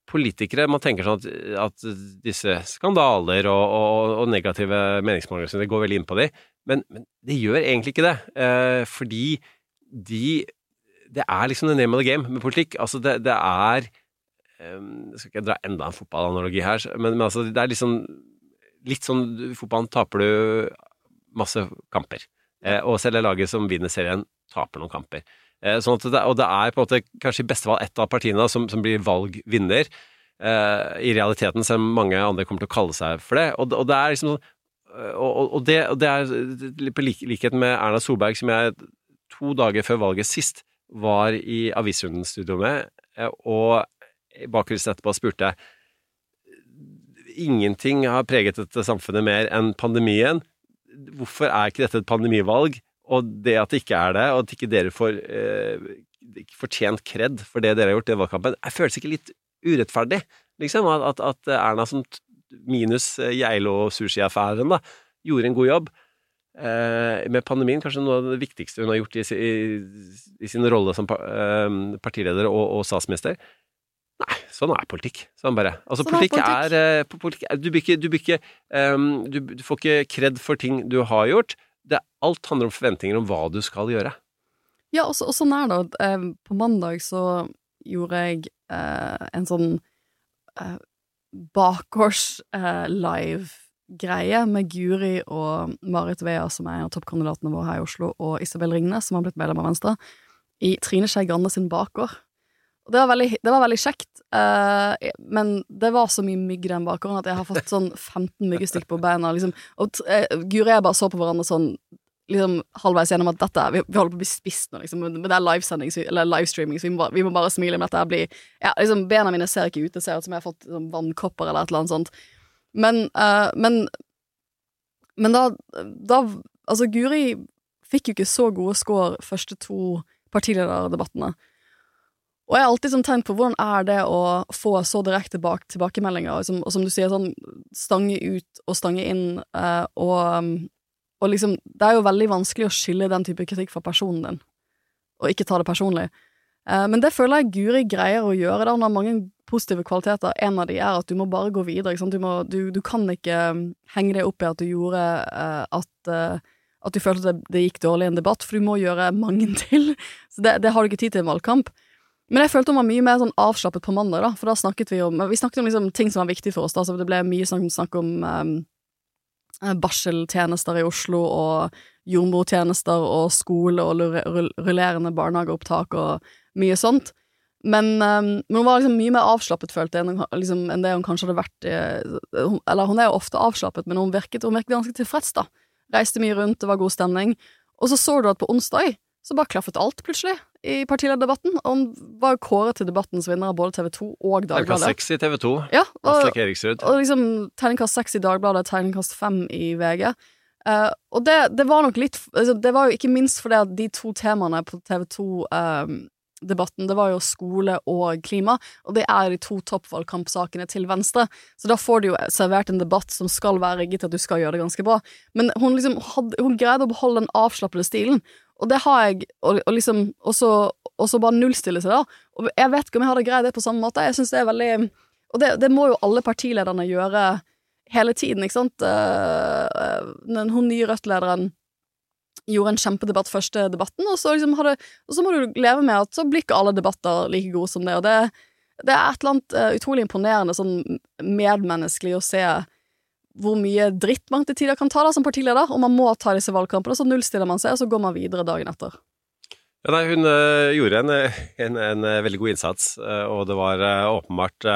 politikere Man tenker sånn at, at disse skandaler og, og, og negative meningsmålinger går veldig inn på de, men, men det gjør egentlig ikke det. Eh, fordi de Det er liksom the name of the game med politikk. Altså, det, det er eh, Jeg skal ikke dra enda en fotballanalogi her, men, men altså, det er liksom litt sånn I fotballen taper du masse kamper. Eh, og selv det laget som vinner serien, taper noen kamper. Eh, sånn det, og det er på en måte kanskje i beste fall ett av partiene som, som blir valgvinner. Eh, I realiteten, selv om mange andre kommer til å kalle seg for det. Og, og det er liksom sånn og, og, og, det, og det er på lik, likhet med Erna Solberg, som jeg to dager før valget sist var i Avisrunden-studio med, eh, og bakgrunnen etterpå spurte Ingenting har preget dette samfunnet mer enn pandemien. Hvorfor er ikke dette et pandemivalg? Og det at det ikke er det, og at ikke dere får eh, fortjent kred for det dere har gjort i valgkampen, jeg føles ikke litt urettferdig, liksom? At, at, Erna som minus eh, Geilo og sushi-affæren, da, gjorde en god jobb. Eh, med pandemien kanskje noe av det viktigste hun har gjort i, i, i sin rolle som pa, eh, partileder og, og statsminister. Nei, sånn er politikk. Sånn bare. Altså, Sånn er politikk er, eh, politikk er Du blir ikke, du, blir ikke um, du, du får ikke kred for ting du har gjort. Det, alt handler om forventninger om hva du skal gjøre. Ja, og, så, og sånn er det. Eh, på mandag så gjorde jeg eh, en sånn eh, bakgårds eh, med Guri og Marit Vea, som er en av toppkandidatene våre her i Oslo, og Isabel Ringnes, som har blitt medlem av Venstre, i Trine Skei Grande sin bakgård. Og det var veldig, det var veldig kjekt, eh, men det var så mye mygg i den bakgården at jeg har fått sånn 15 myggestikk på beina. Liksom. Og eh, Guri og jeg bare så på hverandre sånn liksom halvveis gjennom at dette, vi, vi holder på å bli spist nå, liksom, men det er livesending, eller livestreaming, så vi må, bare, vi må bare smile at dette blir ja, liksom, Bena mine ser ikke ut, det ser ut som jeg har fått liksom, vannkopper eller et eller annet sånt. Men, uh, men, men da, da Altså, Guri fikk jo ikke så gode score første to partilederdebattene. Og jeg har alltid sånn tenkt på hvordan er det å få så direkte bak tilbakemeldinger, og som, og som du sier, sånn stange ut og stange inn, eh, og, um, og liksom Det er jo veldig vanskelig å skille den type kritikk fra personen din, og ikke ta det personlig. Eh, men det føler jeg Guri greier å gjøre. Da. Hun har mange positive kvaliteter. En av de er at du må bare gå videre. Du, må, du, du, kan ikke um, henge deg opp i at du gjorde eh, at eh, at du følte det, det, gikk dårlig i en debatt, for du må gjøre mange til. Så det, det har du ikke tid til i en valgkamp. Men jeg følte hun var mye mer sånn avslappet på mandag, da, for da snakket vi om Vi snakket om liksom ting som var viktig for oss, da, så det ble mye snakk, snakk om um, barseltjenester i Oslo og jordmortjenester og skole og rullerende barnehageopptak og mye sånt. Men, um, men, hun var liksom mye mer avslappet, følte jeg, liksom, enn det hun kanskje hadde vært uh, Eller hun er jo ofte avslappet, men hun virket, hun virket ganske tilfreds, da. Reiste mye rundt, det var god stemning. Og så så du at på onsdag så bare klaffet alt plutselig i partilederdebatten. Og han var kåret til debattens vinner av både TV 2 og Dagbladet. Terningkast seks i TV 2. Ja, og, og liksom terningkast seks i Dagbladet, terningkast fem i VG. Uh, eh, og det, det, var nok litt altså, Det var jo ikke minst fordi at de to temaene på TV 2 um, debatten, det var jo skole og klima, og det er de to toppvalgkampsakene til Venstre. Så da får du jo servert en debatt som skal være rigget til at du skal gjøre det ganske bra. Men hun liksom hadde, hun greide å beholde den avslappede stilen, og det har jeg, og, og liksom også, også bare nullstille seg, da. Og jeg vet ikke om jeg hadde greid det på samme måte. Jeg synes det er veldig Og det, det må jo alle partilederne gjøre hele tiden, ikke sant. Den, hun nye Rødt-lederen gjorde en kjempedebatt første debatten, og så, liksom hadde, og så må du leve med at så blir ikke alle debatter like gode som det, og det, det er et eller annet uh, utrolig imponerende sånn medmenneskelig å se hvor mye dritt man til tider kan ta da som partileder, og man må ta disse valgkampene, så nullstiller man seg, og så går man videre dagen etter. Ja, nei, hun uh, gjorde en, en, en, veldig god innsats, uh, og det var åpenbart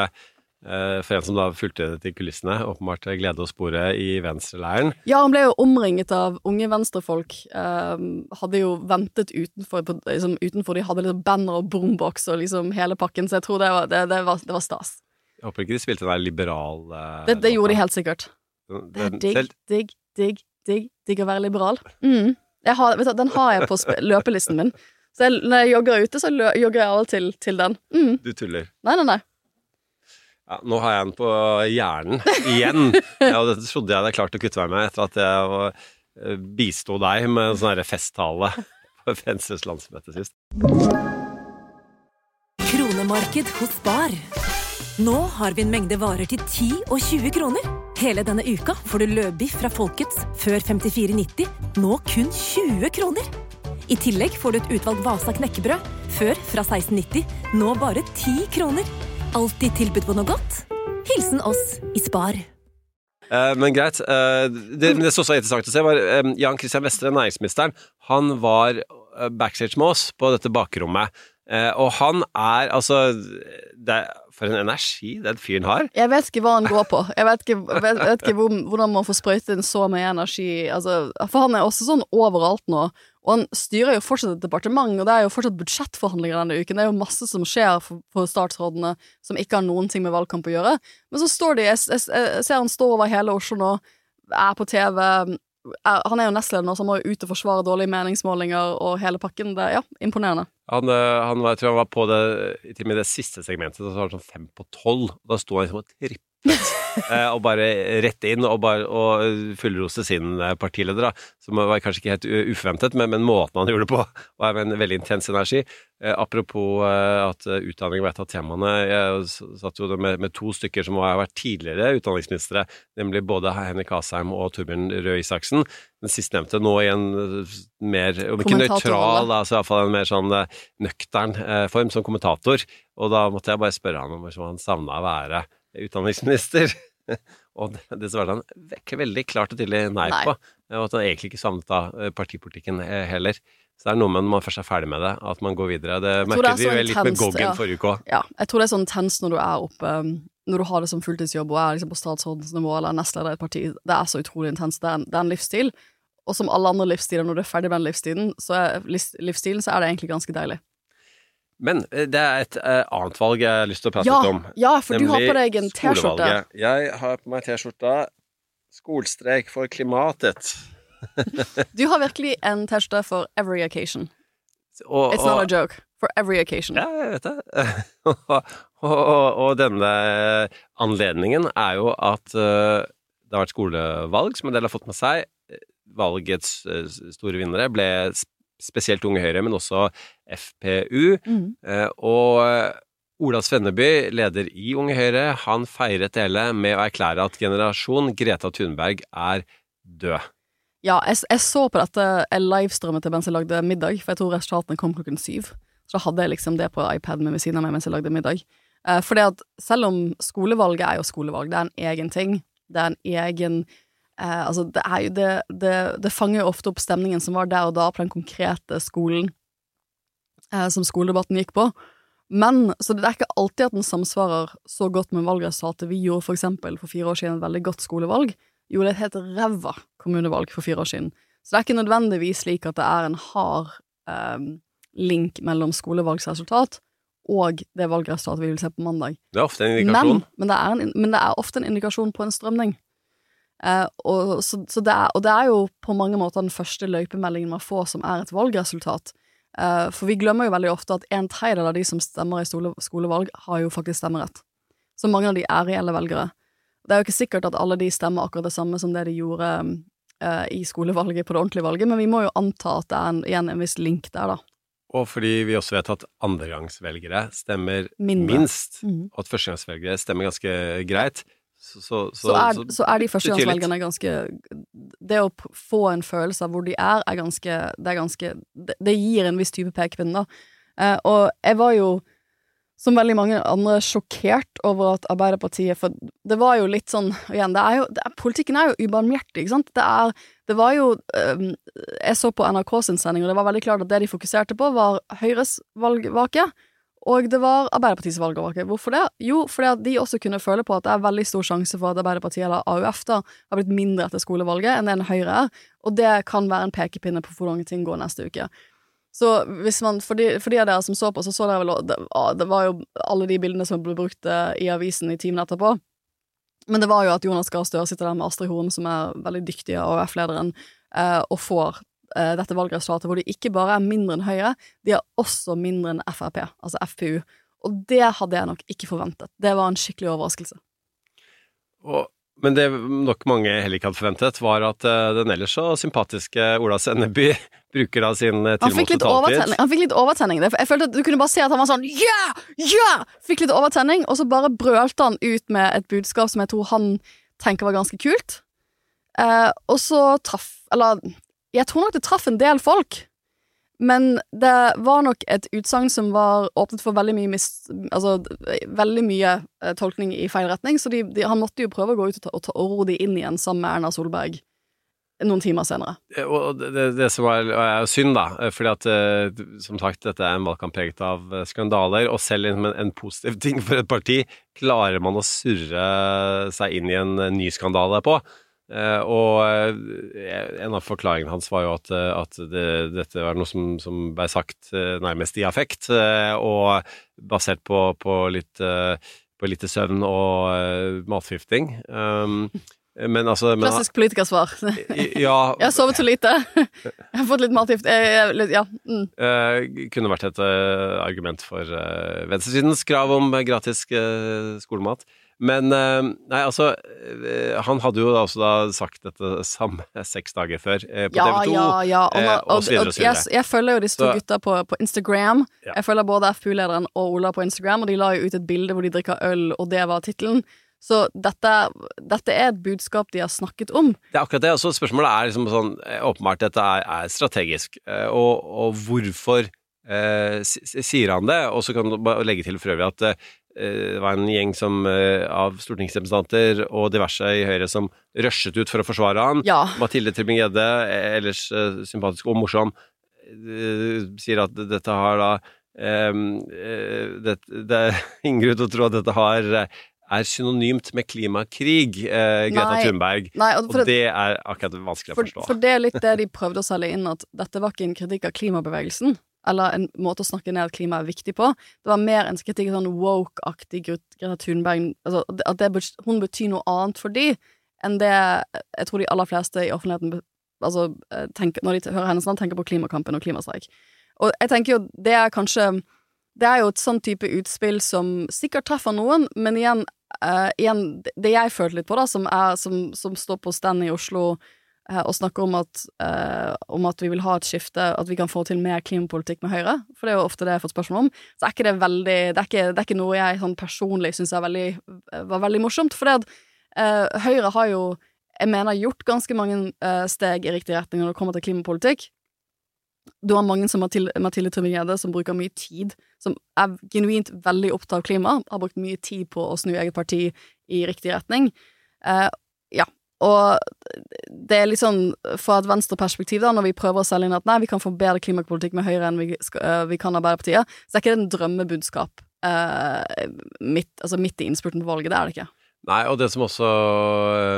Eh, for en som da fulgte det til kulissene, åpenbart glede å spore i venstreleiren. Ja, han ble jo omringet av unge venstrefolk. Hadde jo ventet utenfor, på, liksom, utenfor. De hadde liksom banner og boombox og liksom hele pakken, så jeg tror det var, det, det var, det var stas. Jeg håper ikke de spilte den der liberal uh, Det, det gjorde de helt sikkert. Det er digg, digg, digg, digg, digg å være liberal. Mm. Har, du, den har jeg på løpelisten min. Så jeg, når jeg jogger ute, så jogger jeg av og til til den. Mm. Du tuller? Nei, nei, nei. Ja, nå har jeg den på hjernen igjen. Ja, dette trodde jeg hadde klart å kutte meg med etter at jeg eh, bisto deg med en sånn festtale på Venstres landsmøte sist. Kronemarked hos Bar. Nå har vi en mengde varer til 10 og 20 kroner. Hele denne uka får du løbiff fra Folkets før 54,90, nå kun 20 kroner. I tillegg får du et utvalgt Vasa knekkebrød, før fra 16,90, nå bare 10 kroner. Alltid tilbud på noe godt. Hilsen oss i Spar. Uh, men greit. Uh, det, det som også var interessant å se, var uh, Jan Christian Vestre, næringsministeren. Han var backstage med oss på dette bakrommet. Uh, og han er altså det, For en energi den fyren har. Jeg vet ikke hva han går på. Jeg vet ikke, vet, vet ikke hvor, hvordan man får sprøyte inn så mye energi. Altså, for han er også sånn overalt nå. Og han styrer jo fortsatt et departement, og det er jo fortsatt budsjettforhandlinger denne uken. Det er jo masse som skjer for, for statsrådene som ikke har noen ting med valgkamp å gjøre. Men så står de Jeg, jeg, jeg ser han står over hele Oslo nå, er på TV. Er, han er jo nestleder så han må jo ut og forsvare dårlige meningsmålinger og hele pakken. Det, ja, imponerende. Han, eh, han, jeg tror han var på det til og med det siste segmentet, så var han sånn fem på tolv. Da sto han liksom og trippet eh, og bare rett inn og, bare, og fullrose sin eh, partileder, da, som var kanskje ikke helt uforventet, men, men måten han gjorde det på, var med en veldig intens energi. Eh, apropos eh, at eh, utdanning var et av temaene. Jeg satt jo med, med, to stykker som har vært tidligere utdanningsministre, nemlig både Henrik Asheim og Torbjørn Røe Isaksen. Den sistnevnte nå i en mer, om ikke nøytral, altså iallfall en mer sånn nøktern form, som kommentator. Og da måtte jeg bare spørre han om han savna å være utdanningsminister. og det svarte han veldig klart og tydelig nei, nei. på. Og at han egentlig ikke savnet da eh, partipolitikken eh, heller. Så det er noe med når man først er ferdig med det, at man går videre. Det merket vi jo litt med Goggen ja. forrige uke òg. Ja, jeg tror det er sånn tens når du er oppe um, Når du har det som fulltidsjobb og er liksom på statsrådens nivå eller nestleder i et parti. Det er så utrolig intenst. Det, det, er en livsstil. Og som alle andre livsstiler, når du er ferdig med den livsstilen, så er, livsstilen, så er det egentlig ganske deilig. Men eh, det er et uh, annet valg jeg har lyst til å prate ja, litt om. Ja, for du har på deg en T-skjorte. Jeg har på meg T-skjorta 'Skolstreik for klimatet'. du har virkelig en T-skjorte for every occasion. Og, It's not a joke. For every occasion. Ja, jeg vet det. og, og, denne anledningen er jo at uh, det har vært skolevalg, som en del har fått med seg. Valgets uh, store vinnere ble spesielt Unge Høyre, men også FPU. Mhm. Eh, og Ola Svenneby, leder i Unge Høyre, han feiret det hele med å erklære at generasjon Greta Thunberg er død. Ja, jeg, jeg så på dette, jeg livestreamet det mens jeg lagde middag, for jeg tror resultatene kom klokken syv. Så da hadde jeg liksom det på iPaden min ved siden av meg mens jeg lagde middag. Eh, for det at selv om skolevalget er jo skolevalg, det er en egen ting. Det er en egen eh, Altså, det jo det, det Det fanger jo ofte opp stemningen som var der og da på den konkrete skolen eh, som skoledebatten gikk på. Men, så det er ikke alltid at den samsvarer så godt med valgresultatet. Vi gjorde for eksempel for fire år siden et veldig godt skolevalg. Gjorde et helt ræva kommunevalg for fire år siden. Så det er ikke nødvendigvis slik at det er en hard eh, link mellom skolevalgsresultat og det valgresultatet vi vil se på mandag. Det er ofte en indikasjon. Men, men, det er en, men det er ofte en indikasjon på en strømning. Eh, og, så, så det er, og det er jo på mange måter den første løypemeldingen man får som er et valgresultat. Uh, for vi glemmer jo veldig ofte at en tredjedel av de som stemmer i skole, skolevalg, har jo faktisk stemmerett. Så mange av de er reelle velgere. Det er jo ikke sikkert at alle de stemmer akkurat det samme som det de gjorde uh, i skolevalget på det ordentlige valget, men vi må jo anta at det er en, igjen en viss link der, da. Og fordi vi også vet at andregangsvelgere stemmer Mindre. minst, Mhm. og at førstegangsvelgere stemmer ganske greit, så, så, så, er, så er de førstegangsvelgerne ganske Det å få en følelse av hvor de er, er ganske Det, er ganske, det, det gir en viss type pekepinn, da. Eh, og jeg var jo, som veldig mange andre, sjokkert over at Arbeiderpartiet For det var jo litt sånn Igjen, det er jo det er, Politikken er jo ubarmhjertig, ikke sant? Det er Det var jo eh, Jeg så på NRK sin sending, og det var veldig klart at det de fokuserte på, var Høyres valgvake. Og det var Arbeiderpartiets valgovervåker. Hvorfor det? Jo, fordi at de også kunne føle på at det er veldig stor sjanse for at Arbeiderpartiet eller AUF da har blitt mindre etter skolevalget enn det en Høyre er, og det kan være en pekepinne på hvordan ting går neste uke. Så hvis man, for de, for de av dere som så på, så så dere vel det, det var jo alle de bildene som ble brukt eh, i avisen i timen etterpå. Men det var jo at Jonas Gahr Støre sitter der med Astrid Horn, som er veldig dyktig AUF-lederen, eh, og får eh, dette valgresultatet hvor de ikke bare er mindre enn Høyre, de er også mindre enn Frp, altså FPU. Og det hadde jeg nok ikke forventet. Det var en skikkelig overraskelse. Og, men det nok mange heller ikke hadde forventet, var at uh, den ellers så sympatiske Ola Senneby bruker da sin eh, Han fikk tilmålte taletid. Han fikk litt overtenning. Jeg følte at Du kunne bare se at han var sånn ja! Ja! Fikk litt overtenning, og så bare brølte han ut med et budskap som jeg tror han tenker var ganske kult. Uh, og så traff Eller jeg tror nok det traff en del folk. Men det var nok et utsagn som var åpnet for veldig mye, mis, altså, veldig mye eh, tolkning i feil retning, så de, de, han måtte jo prøve å gå ut og, ta, og, de inn igjen sammen med Erna Solberg noen timer senere. Eh, Og det, det, som er, er synd, da, eh, fordi at som sagt, dette er en valgkamp preget av skandaler, og selv en, en positiv ting for et parti klarer man å surre seg inn i en ny skandale på. Eh, og eh, en av forklaringene hans var jo at, eh, at det, dette var noe som, som ble sagt nærmest i affekt, uh, og basert på, på litt uh, på lite søvn og matforgifting. Um, men altså men, Klassisk politikersvar. Ja, Jeg har sovet så lite. Jeg har fått litt matgift. Ja. Mm. Kunne vært et argument for uh, venstresidens krav om gratis skolemat. Men eh, nei, altså eh, Han hadde jo da også da sagt dette samme seks dager før eh, på Ja, TV 2. ja, ja. Og, eh, og, og så videre og så videre. Jeg, jeg følger jo disse to gutta på, på Instagram. Ja. Jeg følger både FPU-lederen og Ola på Instagram, og de la jo ut et bilde hvor de drikker øl, og det var tittelen. Så dette, dette er et budskap de har snakket om. Det er akkurat det. Altså, spørsmålet er liksom sånn Åpenbart dette er, er strategisk. Og, og hvorfor eh, sier han det? Og så kan du bare legge til for øvrig at det var en gjeng som, eh, av stortingsrepresentanter og diverse i Høyre som rushet ut for å forsvare han. Ja. Mathilde Tybring-Gjedde, eh, ellers eh, sympatisk og morsom, eh, sier at dette har da eh, eh, det, det er ingen grunn til å tro at dette har eh, er synonymt med klimakrig, eh, Greta Nei. Thunberg. Nei, og Og det er akkurat vanskelig å forstå. for det er litt det de prøvde å selge inn, at dette var ikke en kritikk av klimabevegelsen. Eller en måte å snakke ned at klima er viktig på. Det var mer en kritikk sånn woke-aktig Greta Thunberg altså, At det, hun betyr noe annet for de enn det jeg tror de aller fleste i offentligheten altså, eh, tenker, når de hører hennes navn, tenker på klimakampen og klimastreik. Og jeg tenker jo det er kanskje Det er jo et sånn type utspill som sikkert treffer noen, men igjen, uh, igjen det jeg følte litt på, da, som, er, som, som står på stand i Oslo og snakker om at, eh, om at vi vil ha et skifte, at vi kan få til mer klimapolitikk med Høyre, for det er jo ofte det jeg har fått spørsmål om, så er ikke det veldig Det er ikke, det er ikke noe jeg sånn personlig syns var veldig morsomt, for det at eh, Høyre har jo jeg mener gjort ganske mange eh, steg i riktig retning når det kommer til klimapolitikk. Du har mange som Mathilde, Mathilde Tybring-Gjedde, som bruker mye tid, som er genuint veldig opptatt av klima, har brukt mye tid på å snu eget parti i riktig retning. Eh, og det er litt sånn fra et venstreperspektiv, da, når vi prøver å selge inn at nei, vi kan få bedre klimapolitikk med Høyre enn vi, skal, uh, vi kan Arbeiderpartiet, så er ikke det en drømmebudskap eh, midt, altså midt i innspurten på valget. Det er det ikke. Nei, og det som også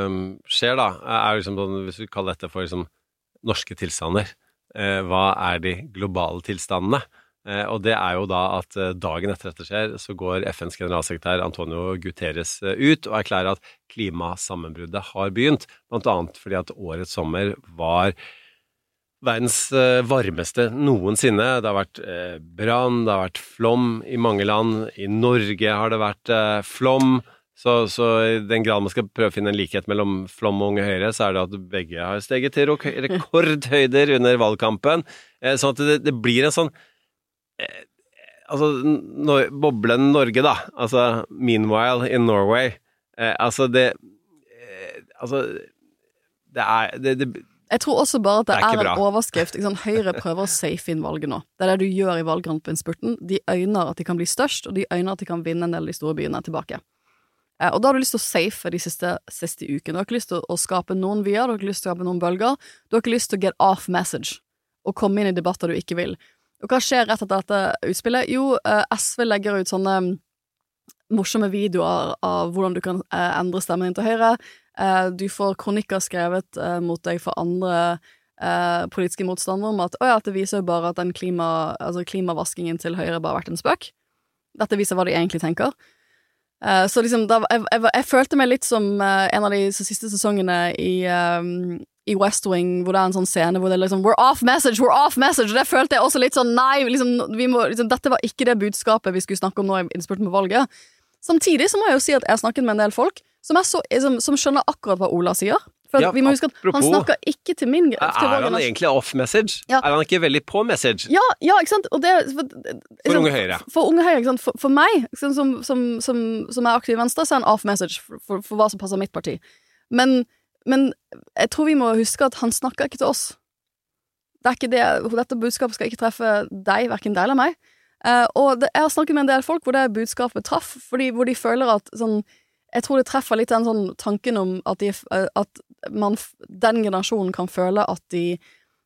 um, skjer, da, er liksom sånn, hvis vi kaller dette for liksom norske tilstander, eh, hva er de globale tilstandene? Eh, og det er jo da at eh, dagen etter dette skjer, så går FNs generalsekretær Antonio Guterres eh, ut og erklærer at klimasammenbruddet har begynt, blant annet fordi at årets sommer var verdens varmeste noensinne. Det har vært brann, det har vært flom i mange land. I Norge har det vært flom. Så, så, i den grad man skal prøve å finne en likhet mellom Flom og Unge Høyre, så er det at begge har steget til rekordhøyder under valgkampen. Sånn at det, det blir en sånn Altså, no, boblen Norge, da. Altså Meanwhile in Norway. Eh, altså, det eh, Altså, det er det, det, jeg tror også bare at det, Det er er, en overskrift. Liksom. Høyre prøver å safe inn valget nå. Det er det du gjør i valgkampinnspurten. De øyner at de kan bli størst, og de øyner at de kan vinne en del av de store byene tilbake. Eh, og da har du lyst til å safe de siste, siste ukene. Du har ikke lyst til å, å skape noen vyer, du har ikke lyst til å skape noen bølger. Du har ikke lyst til å get off message og komme inn i debatter du ikke vil. Og hva skjer rett etter dette utspillet? Jo, eh, SV legger ut sånne mm, morsomme videoer av hvordan du kan eh, endre stemmen din til Høyre. Eh, du får kronikker skrevet mot deg for andre politiske motstandere om at, å ja, det viser jo bare at den klima, altså klimavaskingen til Høyre bare har vært en spøk. Dette viser hva de egentlig tenker. Så liksom, da, jeg, jeg, jeg følte meg litt som en av de siste sesongene i, eh, i West Wing, hvor det er en sånn scene hvor det er liksom We're off message! We're off message! Og det følte jeg også litt sånn Nei, liksom, vi må, liksom, dette var ikke det budskapet vi skulle snakke om nå i innspurten på valget. Samtidig så må jeg jo si at jeg har snakket med en del folk som, så, som, som skjønner akkurat hva Ola sier. For Ja, vi må huske at han snakker ikke til min til Er han egentlig off message? Ja. Er han ikke veldig på message? Ja, ja, ikke sant? Det, for, For Unge Høyre. For Unge Høyre, ikke? For, for meg, som, som, som, som er aktiv i Venstre, så er han off message for, for, for hva som passer mitt parti. Men, men jeg tror vi må huske at han snakker ikke til oss. Det ikke det, dette budskapet skal ikke treffe deg, hverken deg eller meg. Uh, og det, jeg har snakket med en del folk hvor det budskapet traff, fordi, hvor de føler at sånn Jeg tror det treffer litt den sånn tanken om at, de, eh, at man, den generasjonen kan føle at de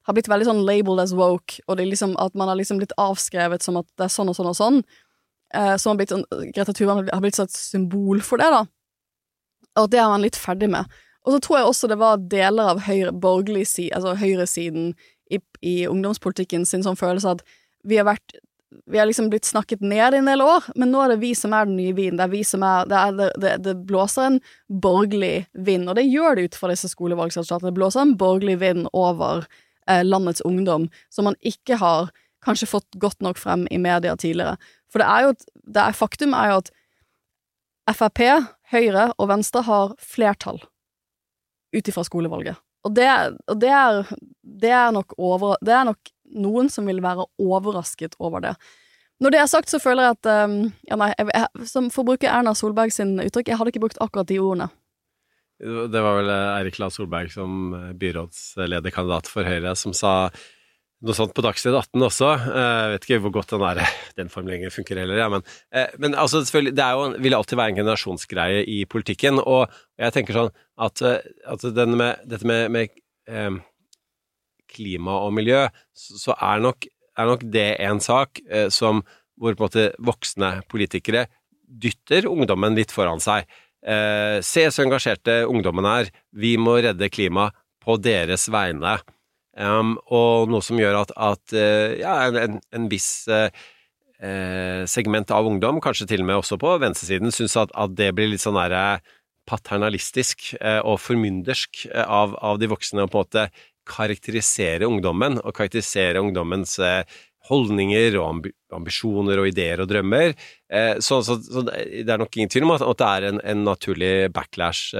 har blitt veldig sånn labeled as woke, og liksom, at man har liksom blitt avskrevet som at det er sånn og sånn og sånn. Uh, som har blitt sånn, Greta Thunberg har blitt et symbol for det, da. Og det er man litt ferdig med. Og så tror jeg også det var deler av høyre, borgerlig side, altså høyresiden i, i ungdomspolitikken sin sånn følelse at vi har vært vi har liksom blitt snakket ned i en del år, men nå er det vi som er den nye vinen. Det er vi som er Det, er, det, det, det blåser en borgerlig vind, og det gjør det ut fra disse skolevalgsresultatene. Det blåser en borgerlig vind over eh, landets ungdom, som man ikke har kanskje fått godt nok frem i media tidligere. For det er jo et- det Faktum er jo at Frp, Høyre og Venstre har flertall ut ifra skolevalget. Og det, og det, er, det er over Det er nok noen som vil være overrasket over det. Når det er sagt, så føler jeg at um, ja, nei, jeg, jeg, som For å bruke Erna Solberg sin uttrykk, jeg hadde ikke brukt akkurat de ordene. Det var vel eh, Eirik La Solberg som eh, byrådslederkandidat for Høyre som sa noe sånt på Dagsnytt 18 også. Eh, Jeg vet ikke hvor godt den, er, den formuleringen funker heller, ja, men, eh, men altså, selvfølgelig, det jo, vil alltid være en generasjonsgreie i politikken, og jeg tenker sånn at, eh, at med, dette med, med eh, klima og miljø, så er nok, er nok det en sak eh, som hvor måte voksne politikere dytter ungdommen litt foran seg. Eh, se så engasjerte ungdommen er, vi må redde klimaet på deres vegne. Um, og noe som gjør at, at eh, ja, en, en, viss eh, eh, segment av ungdom, kanskje til og med også på venstresiden, syns at, at det blir litt sånn derre paternalistisk eh, og formyndersk eh, av, av de voksne å på en måte karakterisere ungdommen, og karakterisere ungdommens eh, holdninger og ambi ambisjoner og ideer og drømmer. Så, så, så, det er nok ingen tvil om at, at det er en, en naturlig backlash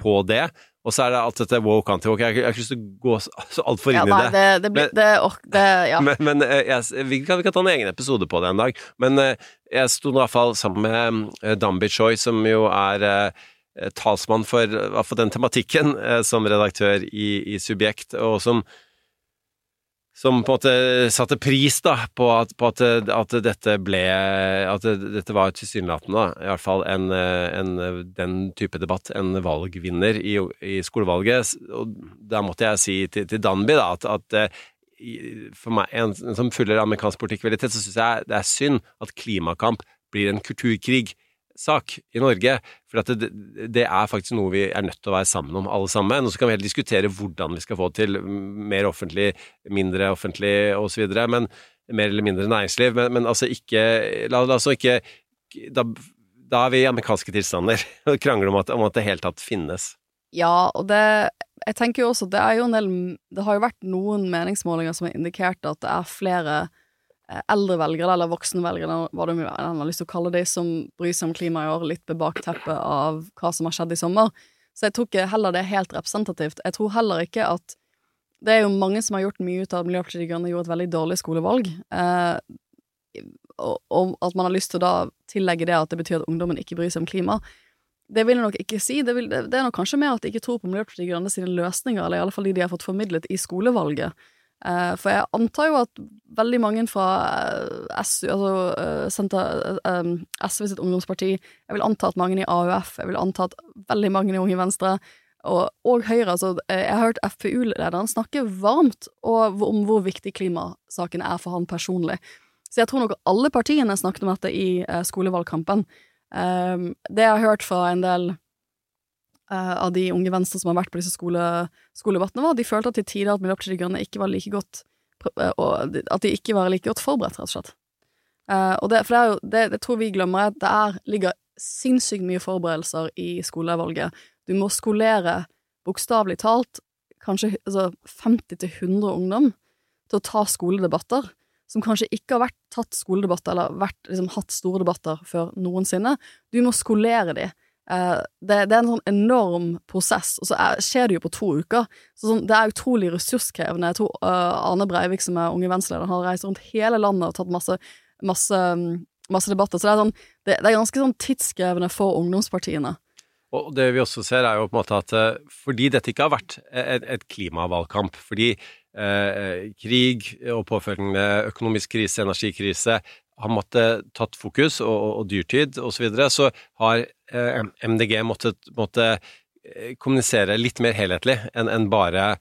på det. Og så er det alt dette woke anti-woke. Jeg, jeg har ikke lyst til å gå så, altfor inn Ja, i det. det, det, blir, det, ork, det Ja. Men, men eh, jeg, vi, kan, vi kan ta en egen episode på det en dag. Men eh, jeg sto i hvert fall sammen med eh, Dambi Choi, som jo er eh, talsmann for, for den tematikken eh, som redaktør i, i Subjekt, og som som på en måte satte pris da, på at, på at, at dette ble At dette var tilsynelatende, i hvert fall en, en, den type debatt, en valgvinner i, i skolevalget. Og da måtte jeg si til, til Danby da, at, at for meg, en, som følger amerikansk politikk veldig tett, så syns jeg det er synd at klimakamp blir en kulturkrig sak i Norge, for det, det er faktisk noe vi er nødt til å være sammen om, alle sammen. Og så kan vi helt diskutere hvordan vi skal få til mer offentlig, mindre offentlig osv., men mer eller mindre næringsliv. Men, men altså ikke La, oss ikke da, da er vi i amerikanske tilstander og krangler om at, om at det helt tatt finnes. Ja, og det Jeg tenker jo også det er jo en del Det har jo vært noen meningsmålinger som har indikert at det er flere eldre velgere, eller voksne velgere, hva du har lyst til å kalle de, som bryr seg om klima i år, litt på bakteppet av hva som har skjedd i sommer. Så jeg tror ikke heller det er helt representativt. Jeg tror heller ikke at Det er jo mange som har gjort mye ut av at Miljøpartiet De Grønne gjorde et veldig dårlig skolevalg. Eh, og, og at man har lyst til å da tillegge det at det betyr at ungdommen ikke bryr seg om klima. Det vil jeg nok ikke si. Det, vil, det, det er nok kanskje mer at de ikke tror på Miljøpartiet De Grønne sine løsninger, eller i alle fall de de har fått formidlet i skolevalget. Eh, for jeg antar jo at veldig mange fra eh, SU, altså eh, senter, SV sitt ungdomsparti, jeg vil anta at mange i AUF, jeg vil anta at veldig mange i Unge Venstre, og, og Høyre, altså jeg har hørt FpU-lederen snakke varmt om hvor viktig klimasaken er for han personlig. Så jeg tror nok alle partiene snakket om dette i skolevalgkampen. Det jeg har hørt fra en del av de unge venstre som har vært på disse skole, skoledebattene, var de følte at til tider at Miljøpartiet De Grønne ikke var like godt eh, og At de ikke var like godt forberedt, rett og slett. Eh, og det, for det er jo det, det tror vi glemmer, er at det er, ligger sinnssykt mye forberedelser i skolevalget. Du må skolere, bokstavelig talt, kanskje altså 50-100 ungdom til å ta skoledebatter som kanskje ikke har vært tatt skoledebatter eller vært, liksom, hatt store debatter før noensinne. Du må skolere de. Eh, det, det er en sånn enorm prosess, og så er, skjer det jo på to uker. Så sånn, det er utrolig ressurskrevende. Jeg tror uh, Arne Breivik, som er Unge Venstre-leder, har reist rundt hele landet og tatt masse, masse, mm, masse debatter. Så det er, sånn, det, det er ganske sånn tidskrevende for ungdomspartiene. Og det vi også ser, er jo på en måte at eh, fordi dette ikke har vært et, et klimavalgkamp, fordi eh, krig og påfølgende økonomisk krise, energikrise har måttet tatt fokus, og, og, og dyrtid osv., så, videre, så har eh, MDG måttet, måttet eh, kommunisere litt mer helhetlig enn en bare,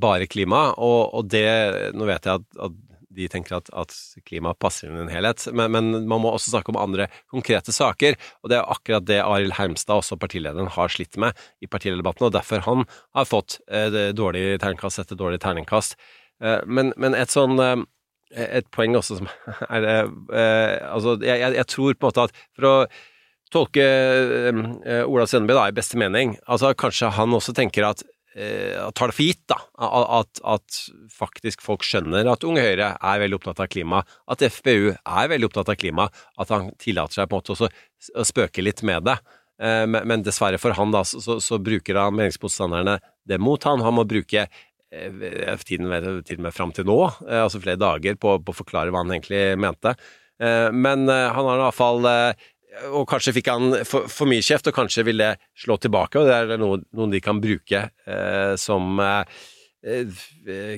bare klima. Og, og det Nå vet jeg at, at de tenker at, at klima passer inn i en helhet, men, men, man må også snakke om andre konkrete saker. Og det er akkurat det Arild Hermstad, også partilederen, har slitt med i partilederdebatten, og derfor han har fått eh, dårlig terningkast etter dårlig terningkast. Eh, men, men et sånn eh, et poeng også som er eh, Altså, jeg, jeg, tror på en måte at for å tolke eh, Ola Senneby da, i beste mening, altså kanskje han også tenker at eh, tar det for gitt, da, at, at faktisk folk skjønner at Unge Høyre er veldig opptatt av klima, at FpU er veldig opptatt av klima, at han tillater seg på en måte også å spøke litt med det. Eh, Men, dessverre for han, da, så, så, så bruker han meningsmotstanderne det mot han. Han må bruke eh, tiden, til og med fram til nå, eh, altså flere dager, på, på å forklare hva han egentlig mente. Eh, Men eh, han har i hvert fall eh, og kanskje fikk han for, for mye kjeft, og kanskje vil det slå tilbake, og det er noe, noen de kan bruke eh, som eh, eh,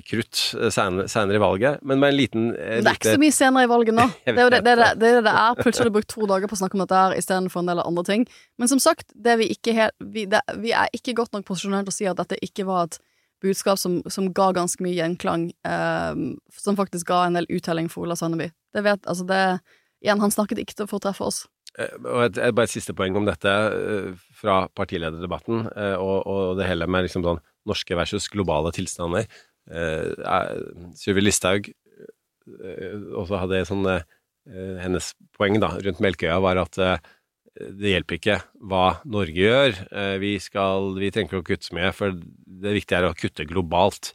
krutt senere i valget, men med en liten eh, det er ikke så mye senere i valget nå. Det er jo det det, det, det. det, er. Plutselig har du brukt to dager på å snakke om dette her istedenfor en del andre ting. Men som sagt, det vi, vi, vi er ikke godt nok posisjonert til å si at dette ikke var et budskap som, som ga ganske mye gjenklang, eh, som faktisk ga en del uttelling for Ola Sandeby. Det vet, altså det Igjen, han snakket ikke til å treffe oss. Eh, Og et, et, bare et siste poeng om dette eh, fra partilederdebatten, eh, og, og det hele med liksom sånn norske versus globale tilstander. Eh, Sylvi Listhaug også hadde sånn Hennes poeng da, rundt Melkøya var at det hjelper ikke hva Norge gjør. Eh, Vi, skal, vi trenger ikke å kutte så mye, for det viktige er å kutte globalt.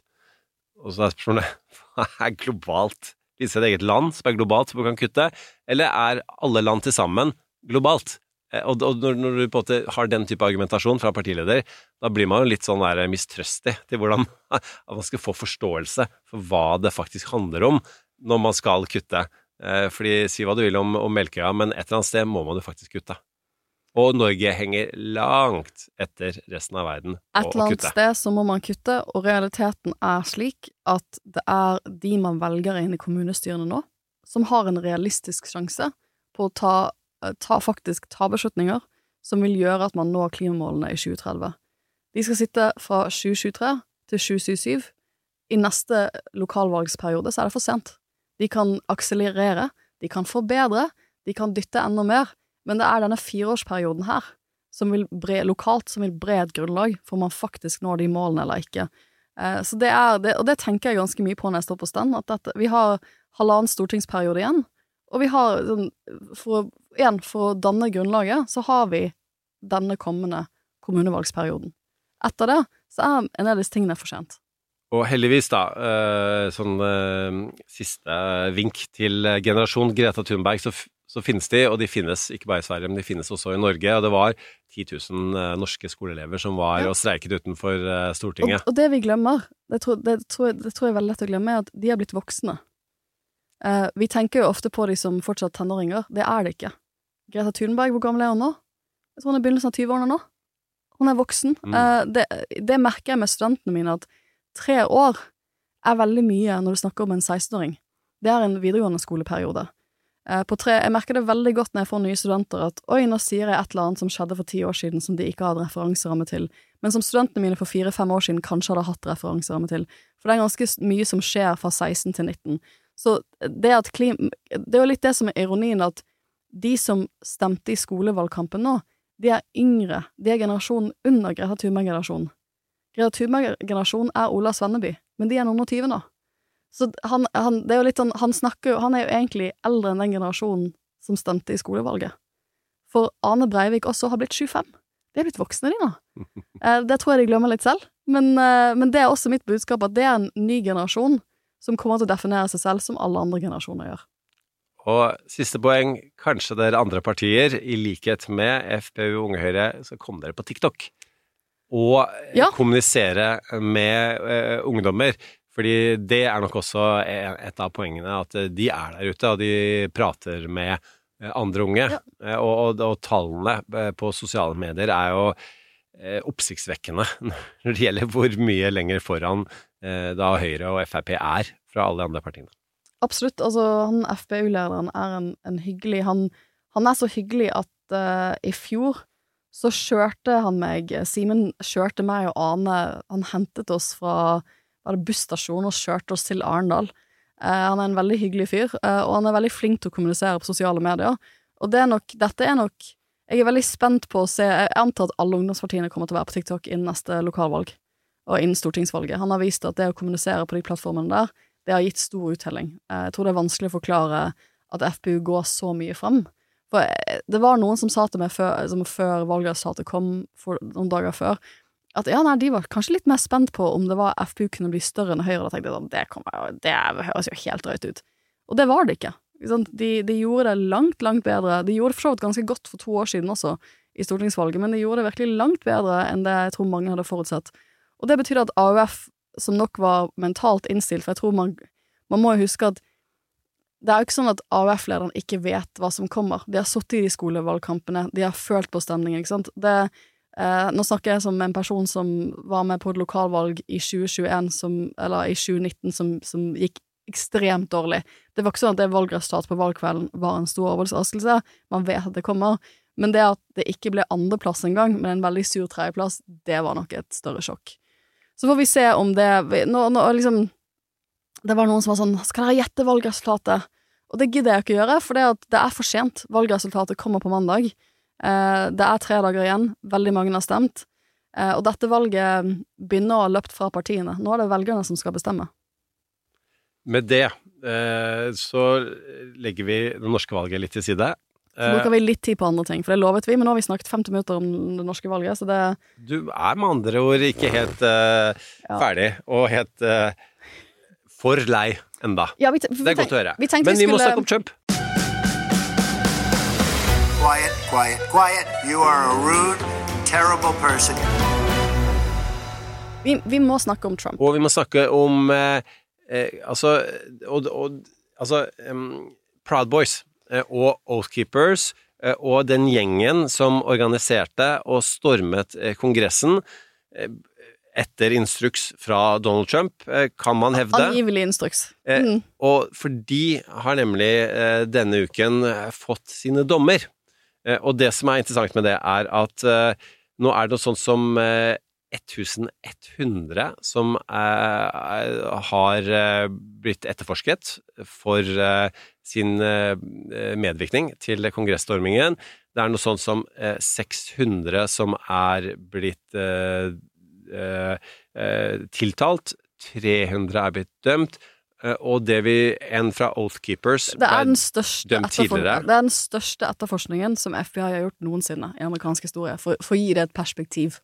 Og så er spørsmålet hva er globalt finnes det et eget land som er globalt som kan kutte, eller er alle land til sammen globalt? Eh, Og, når, du på en måte har den type argumentasjon fra partileder, da blir man jo litt sånn der mistrøstig til hvordan man skal få forståelse for hva det faktisk handler om når man skal kutte. Eh, Fordi si hva du vil om, om Melkøya, men et eller annet sted må man jo faktisk kutte. Og Norge henger langt etter resten av verden Et eller annet sted så må man kutte, og realiteten er slik at det er de man velger inn i kommunestyrene nå, som har en realistisk sjanse på å ta, eh, ta faktisk ta beslutninger som vil gjøre at man når klimamålene i 2030. De skal sitte fra 2023 til 2077. I neste lokalvalgsperiode så er det for sent. De kan akselerere, de kan forbedre, de kan dytte enda mer, men det er denne fireårsperioden her som bre, lokalt som vil bre et grunnlag for om man faktisk når de målene eller ikke. Eh, så det er, det, og det tenker jeg ganske mye på når jeg står på stand, at dette, vi har halvannen stortingsperiode igjen, og vi har sånn, for, igjen, for å danne grunnlaget, så har vi denne kommende kommunevalgsperioden. Etter det så er en av disse tingene for sent. Og heldigvis, da, eh, sånn eh, siste vink til generasjon Greta Thunberg, så, så finnes de, og de finnes ikke bare i Sverige, men de finnes også i Norge. Og det var 10 000 eh, norske skoleelever som var og streiket utenfor eh, Og, Stortinget. og det vi glemmer, det tror, det, tror det tror jeg er veldig lett å glemme, er at de er blitt voksne. Eh, vi tenker jo ofte på de som fortsatt tenåringer. Det er det ikke. Greta Thunberg, hvor gammel er hun nå? Jeg tror hun er i begynnelsen av 20-årene nå. Hun er voksen. Mm. Eh, det, det merker jeg med studentene mine, at tre år er veldig mye når du snakker om en 16-åring. Det er en videregående skoleperiode. Eh, tre, jeg merker det veldig godt når jeg får nye studenter, at oi, nå sier jeg et eller annet som skjedde for ti år siden som de ikke hadde referanseramme til, men som studentene mine for fire-fem år siden kanskje hadde hatt referanseramme til. For det er ganske mye som skjer fra 16 til 19. Så det at klim... Det er jo litt det som er ironien, at de som stemte i skolevalgkampen nå, de er yngre. De er generasjonen under Greta Thunberg-generasjonen. Greta Thunberg-generasjonen er Ola Svenneby, men de er noen og tyve nå. Så han, han, det er jo litt sånn, han snakker jo Han er jo egentlig eldre enn den generasjonen som stemte i skolevalget. For Ane Breivik også har blitt 25. De er blitt voksne, de nå. Eh, Det tror jeg de glemmer litt selv. Men, eh, men det er også mitt budskap, at det er en ny generasjon som kommer til å definere seg selv som alle andre generasjoner gjør. Og siste poeng, kanskje dere andre partier, i likhet med FPU Unge Høyre, skal komme dere på TikTok. Og eh, Ja. kommunisere med eh, ungdommer. Fordi det er nok også et av poengene, at eh, de er der ute, og de prater med eh, andre unge. Ja. Eh, Og, og, og tallene på sosiale medier er jo oppsiktsvekkende når det gjelder hvor mye lenger foran da Høyre og Frp er fra alle de andre partiene. Absolutt. Altså, han FpU-lederen er en, en hyggelig han, han er så hyggelig at uh, i fjor så kjørte han meg Simen kjørte meg og Ane Han hentet oss fra var det busstasjonen og kjørte oss til Arendal. Eh, han er en veldig hyggelig fyr, eh, og han er veldig flink til å kommunisere på sosiale medier. Og det er nok, dette er nok Jeg er veldig spent på å se Jeg antar at alle ungdomspartiene kommer til å være på TikTok innen neste lokalvalg og innen stortingsvalget. Han har vist at det å kommunisere på de plattformene der, det har gitt stor uttelling. Eh, Jeg tror det er vanskelig å forklare at FPU går så mye frem. For eh, det var noen som sa til meg før, som før valgresultatet kom for noen dager før, at ja, nei, de var kanskje litt mer spent på om det var FPU kunne bli større enn Høyre. Da tenkte jeg sånn, det, kommer, det høres jo helt drøyt ut. Og det var det ikke. De, de gjorde det langt, langt bedre. De gjorde det for så vidt ganske godt for to år siden også, i stortingsvalget, men de gjorde det virkelig langt bedre enn det jeg tror mange hadde forutsett. Og det betyr at AUF, som nok var mentalt innstilt, for jeg tror man, man må jo huske at det er jo ikke sånn at AUF-lederen ikke vet hva som kommer. De har sittet i de skolevalgkampene, de har følt på stemningen, ikke sant. Det, eh, nå snakker jeg som en person som var med på et lokalvalg i 2021, som, eller i 2019, som, som gikk ekstremt dårlig. Det var ikke sånn at det valgresultatet på valgkvelden var en stor overraskelse, man vet at det kommer, men det at det ikke ble andreplass engang, men en veldig sur tredjeplass, det var nok et større sjokk. Så får vi se om det nå, nå, liksom, Det var noen som var sånn Skal dere gjette valgresultatet? Og det gidder jeg ikke gjøre, for det er for sent. Valgresultatet kommer på mandag. Eh, det er tre dager igjen. Veldig mange har stemt. Eh, og dette valget begynner å ha løpt fra partiene. Nå er det velgerne som skal bestemme. Med det eh, så legger vi det norske valget litt til side. Så bruker vi litt tid på andre ting, for det lovet vi, men nå har vi snakket 50 minutter om det norske valget, så det Du er med andre ord ikke helt eh, Ja. ferdig og helt uh, for lei enda. Ja, vi, Det er godt å høre. Vi Men vi må skulle- snakke om Trump. Quiet, quiet, quiet. You are a rude, terrible person. vi, vi må snakke om Trump. Og vi må snakke om eh, eh, Altså, og, og, altså um, Proud Boys eh, og Oathkeepers eh, og den gjengen som organiserte og stormet eh, Kongressen eh, etter instruks fra Donald Trump, eh, kan man hevde. Angivelig instruks. Eh, Mm. Og for de har nemlig eh, denne uken eh, fått sine dommer. Eh, og det som er interessant med det, er at eh, nå er det noe sånt som eh, 1100 som eh, har eh, blitt etterforsket for sin medvirkning til kongressstormingen. Det er noe sånt som eh, 600 som er blitt tiltalt. 300 er blitt dømt. Eh, og det vi En fra Oathkeepers Det er, den største tidligere. det er den største etterforskningen som FBI har gjort noensinne i amerikansk historie, for, for å gi det et perspektiv.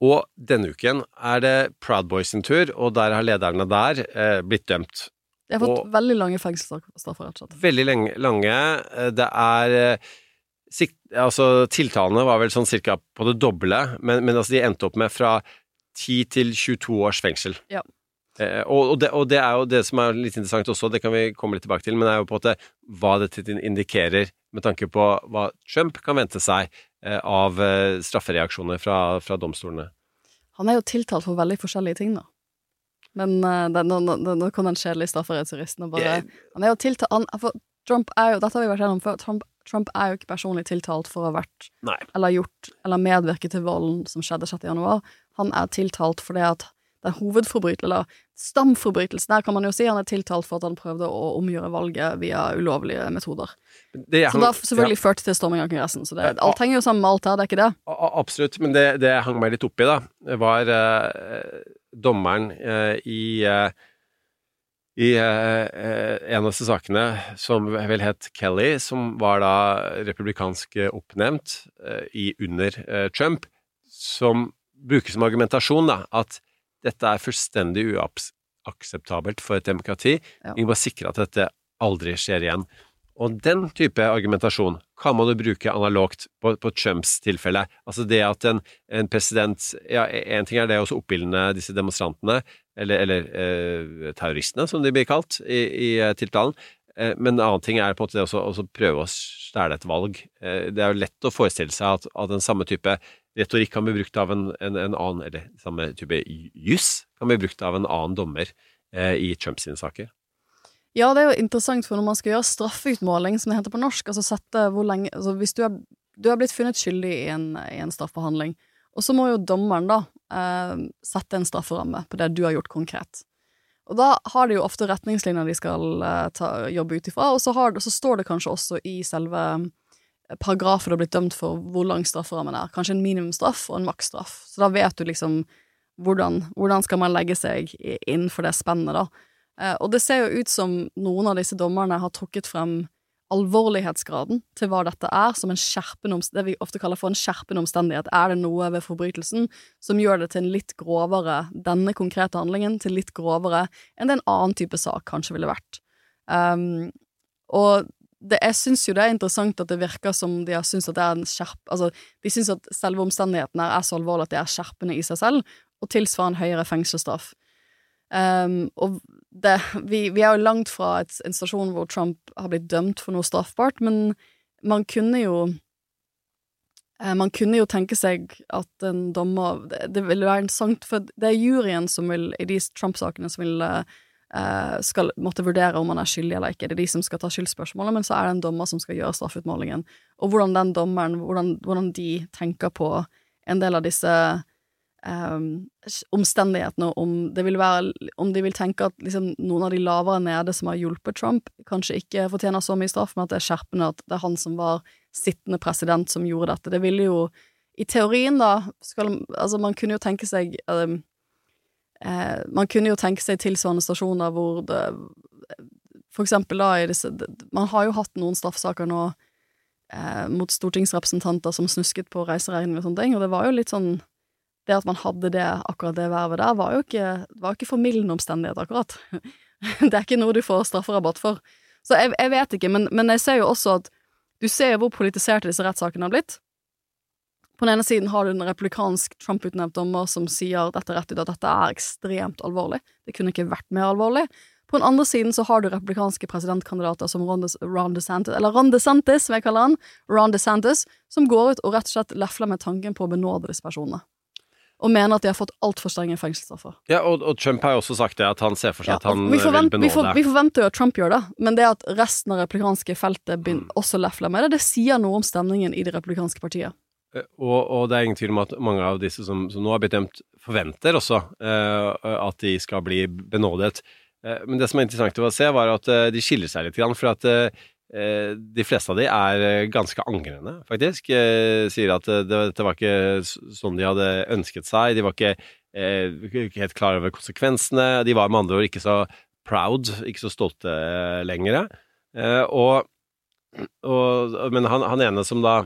Og denne uken er det Proud Boys sin tur, og der har lederne der eh, blitt dømt. De har fått Og- veldig lange fengselsstraffer, rett og slett. Veldig lenge, lange. Eh, Det er eh, sikt, Altså, tiltalene var vel sånn cirka på det doble, men, men altså, de endte opp med fra 10 til 22 års fengsel. Ja. Eh, og, og, det, og det er jo det som er litt interessant også, det kan vi komme litt tilbake til, men det er jo på en måte hva dette indikerer med tanke på hva Trump kan vente seg eh, av eh, straffereaksjoner fra, fra domstolene. Han er jo tiltalt for veldig forskjellige ting, da. Men nå, kom den kjedelige strafferettsjuristen og bare Han er jo tiltalt han, for Trump er jo Dette har vi vært gjennom før. Trump, Trump er jo ikke personlig tiltalt for å ha vært Nei. eller gjort eller medvirket til volden som skjedde 6. januar. Han er tiltalt fordi at den hovedforbrytelsen, eller stamforbrytelsen, der kan man jo si han er tiltalt for at han prøvde å omgjøre valget via ulovlige metoder. Det, Som da selvfølgelig førte til storming av Kongressen. Så det, alt henger jo sammen med alt her, det er ikke det? Absolutt, men det, det jeg hang meg litt oppi, da, var eh, dommeren eh, i eh, i eh, en av disse sakene, som vel het Kelly, som var da republikansk oppnevnt eh, i under eh, Trump, som bruker som argumentasjon da, at dette er fullstendig uakseptabelt for et demokrati. Ja. Vi må sikre at dette aldri skjer igjen. Og den type argumentasjon kan man jo bruke analogt på, på Trumps tilfelle. Altså det at en, en president Ja, én ting er det å oppildne disse demonstrantene, eller, eller eh, terroristene, som de blir kalt i, i eh, tiltalen. Eh, men en annen ting er på en måte det også prøve å stjele et valg. Eh, det er jo lett å forestille seg at, at den samme type retorikk kan bli brukt av en, en, en annen, eller samme type juss kan bli brukt av en annen dommer eh, i Trumps saker. Ja, det er jo interessant, for når man skal gjøre straffeutmåling, som det heter på norsk, altså sette hvor lenge Altså hvis du er, du er blitt funnet skyldig i en, i en straffbehandling, og så må jo dommeren da eh, sette en strafferamme på det du har gjort konkret. Og da har de jo ofte retningslinjer de skal eh, ta, jobbe ut ifra, og så, har, så står det kanskje også i selve paragrafen du har blitt dømt for, hvor lang strafferammen er. Kanskje en minimumsstraff og en maksstraff. Så da vet du liksom hvordan, hvordan skal man legge seg innenfor det spennet, da. Eh, og det ser jo ut som noen av disse dommerne har trukket frem alvorlighetsgraden til hva dette er, som en skjerpende det vi ofte kaller for en skjerpende omstendighet. Er det noe ved forbrytelsen som gjør det til en litt grovere, denne konkrete handlingen, til litt grovere enn det en annen type sak kanskje ville vært. Um, og det, jeg syns jo det er interessant at det virker som de har syntes at det er en skjerp... Altså, de syns at selve omstendighetene er så alvorlige at det er skjerpende i seg selv, og tilsvarende høyere fengselsstraff. Um, og det, vi, vi er jo langt fra et, en stasjon hvor Trump har blitt dømt for noe straffbart, men man kunne jo eh, Man kunne jo tenke seg at en dommer Det, det ville være interessant, for det er juryen som vil, i de Trump-sakene som vil eh, skal måtte vurdere om han er skyldig eller ikke. Det er de som skal ta skyldspørsmålet, men så er det en dommer som skal gjøre straffeutmålingen. Og hvordan den dommeren, hvordan, hvordan de tenker på en del av disse um, omstendighetene, om det vil være Om de vil tenke at liksom, noen av de lavere nede som har hjulpet Trump, kanskje ikke fortjener så mye straff, men at det er skjerpende at det er han som var sittende president som gjorde dette. Det ville jo I teorien, da, skal Altså, man kunne jo tenke seg um, eh, Man kunne jo tenke seg tilsvarende stasjoner hvor det For eksempel da i disse Man har jo hatt noen straffesaker nå eh, mot stortingsrepresentanter som snusket på reiseregninger og sånne ting, og det var jo litt sånn det at man hadde det, akkurat det vervet der, var jo ikke, var ikke formildende omstendighet, akkurat. det er ikke noe du får strafferabatt for. Så jeg, jeg vet ikke, men, men jeg ser jo også at du ser jo hvor politiserte disse rettssakene har blitt. På den ene siden har du en republikansk Trump-utnevnt dommer som sier dette rett ut at dette er ekstremt alvorlig. Det kunne ikke vært mer alvorlig. På den andre siden så har du republikanske presidentkandidater som Ron, De, Ron DeSantis, eller Ron DeSantis, som jeg kaller han, Ron DeSantis, som går ut og rett og slett lefler med tanken på å benåde disse personene. Og mener at de har fått altfor strenge fengselsstraffer. Ja, og, og Trump har jo også sagt det, at han ser for seg Ja, at han vi, forvent, vil vi, for, vi forventer jo at Trump gjør det, men det at resten av republikanske feltet Mm. også lefler med det, det sier noe om stemningen i det republikanske partiet. Eh, Og, og det er ingen tvil om at mange av disse som, som nå har blitt dømt, forventer også uh, at de skal bli benådet. Uh, men det som er interessant å se, var at uh, de skiller seg litt, grann, for at de fleste av de er ganske angrende, faktisk. Sier at det, dette var ikke sånn de hadde ønsket seg. De var ikke, ikke helt klar over konsekvensene. De var med andre ord ikke så proud, ikke så stolte lenger. Og, og, men han, han ene som da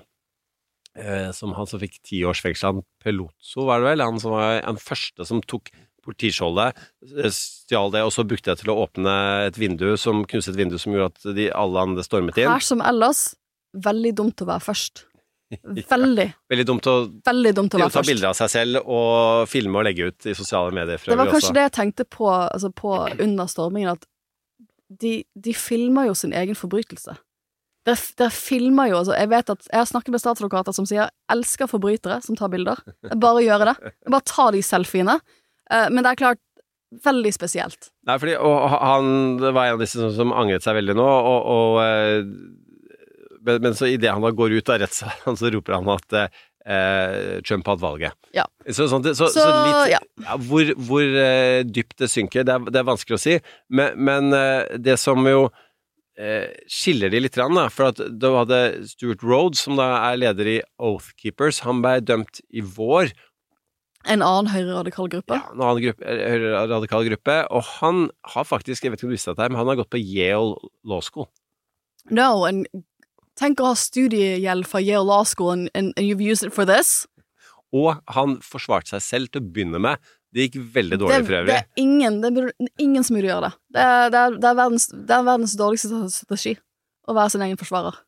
som han som fikk ti års fengsel, han Pelozzo, var det vel? Han som var den første som tok politiskjoldet, eh, stjal det, og så brukte det til å åpne et vindu som knuste et vindu som gjorde at de, alle andre stormet inn. Her som ellers, veldig dumt å være først. Veldig, Veldig dumt å veldig dumt å være ta først. bilder av seg selv og filme og legge ut i sosiale medier. Det var kanskje også. det jeg tenkte på, altså på under stormingen, at de, de filmer jo sin egen forbrytelse. Dere, der, filmer jo, altså Jeg vet at jeg har snakket med statsadvokater som sier 'elsker forbrytere som tar bilder'. Jeg bare gjør det. Jeg bare ta de selfiene. Uh, men det er klart, veldig spesielt. Nei, fordi og han var en av disse som, som angret seg veldig nå, og, og uh, men, men så idet han da går ut av rettssalen, så roper han at uh, Trump hadde valget. Ja. Så, sånn, så, så, litt ja. ja, Hvor, hvor dypt det synker, det er, det er vanskelig å si, men, men det som jo skiller de litt, da, for at da hadde Stuart Rhodes, som da er leder i Oathkeepers, han ble dømt i vår En annen høyreradikal gruppe. ja, en annen gruppe, eh, høyreradikal gruppe, og han har faktisk, jeg vet ikke om du visste dette, men han har gått på Yale Law School. No, and tenk å ha studiegjeld fra Yale Law School, and, and, and you've used it for this. Og han forsvarte seg selv til å begynne med. Det gikk veldig dårlig det, for det øvrig. er ingen, det burde, ingen som burde gjøre det. Det er, det, er, det, er verdens, det er verdens dårligste strategi. Å være sin egen forsvarer.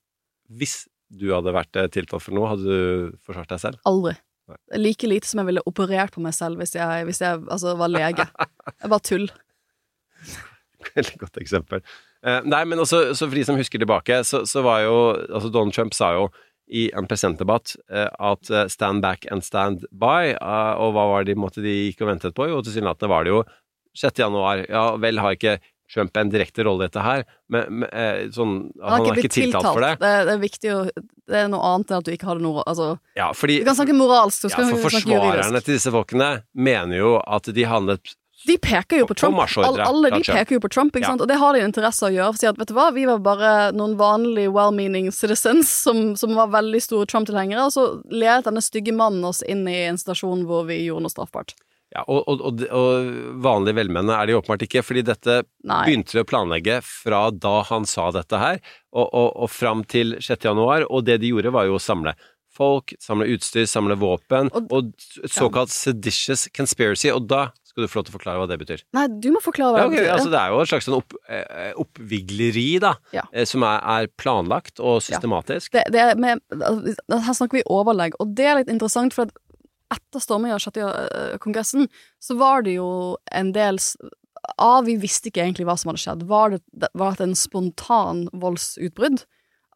Hvis du hadde vært eh, tiltalt for noe, hadde du forsvart deg selv? Aldri. Nei. Like lite som jeg ville operert på meg selv hvis jeg, hvis jeg altså, var lege. Jeg var tull. Veldig godt eksempel. Eh, nei, men også, så for de som husker tilbake, så, så var jo altså Donald Trump sa jo i en presidentdebatt eh, at eh, stand back and stand by, eh, og hva var det de, måtte de gikk og ventet på? Jo, tilsynelatende var det jo 6. januar. Ja, vel har ikke Trump en direkte rolle i dette her, men, men sånn, han, er ikke tiltalt for det. Det, det er viktig å Det er noe annet enn at du ikke hadde noe Altså, Ja, fordi du kan snakke moralsk, du ja, skal for snakke forsvarerne til disse folkene mener jo at de handlet De peker jo på Trump. All, alle de peker jo på Trump, ikke sant? og det har de en interesse av å gjøre. For å si at vet du hva, vi var bare noen vanlige well-meaning citizens som, som var veldig store Trump-tilhengere, og så ledet denne stygge mannen oss inn i en stasjon hvor vi gjorde noe straffbart. ja, og, og, og, og vanlige velmenende er de åpenbart ikke, fordi dette Nei. begynte vi å planlegge fra da han sa dette her, og, og, og fram til 6. januar, og det de gjorde var jo å samle folk, samle utstyr, samle våpen, Og- og, såkalt seditious conspiracy, og da skal du få lov til å forklare hva det betyr. Nei, du må forklare hva Ja, okay, det betyr. altså Det er jo et slags sånn opp, eh, oppvigleri, da, Ja. eh, som er, er planlagt og systematisk. det, det er med, altså, her snakker vi overlegg, og det er litt interessant, for etter stormingen av 6. eh, så var det jo en del s- A, vi visste ikke egentlig hva som hadde skjedd. Var det, det- var det en spontan voldsutbrudd?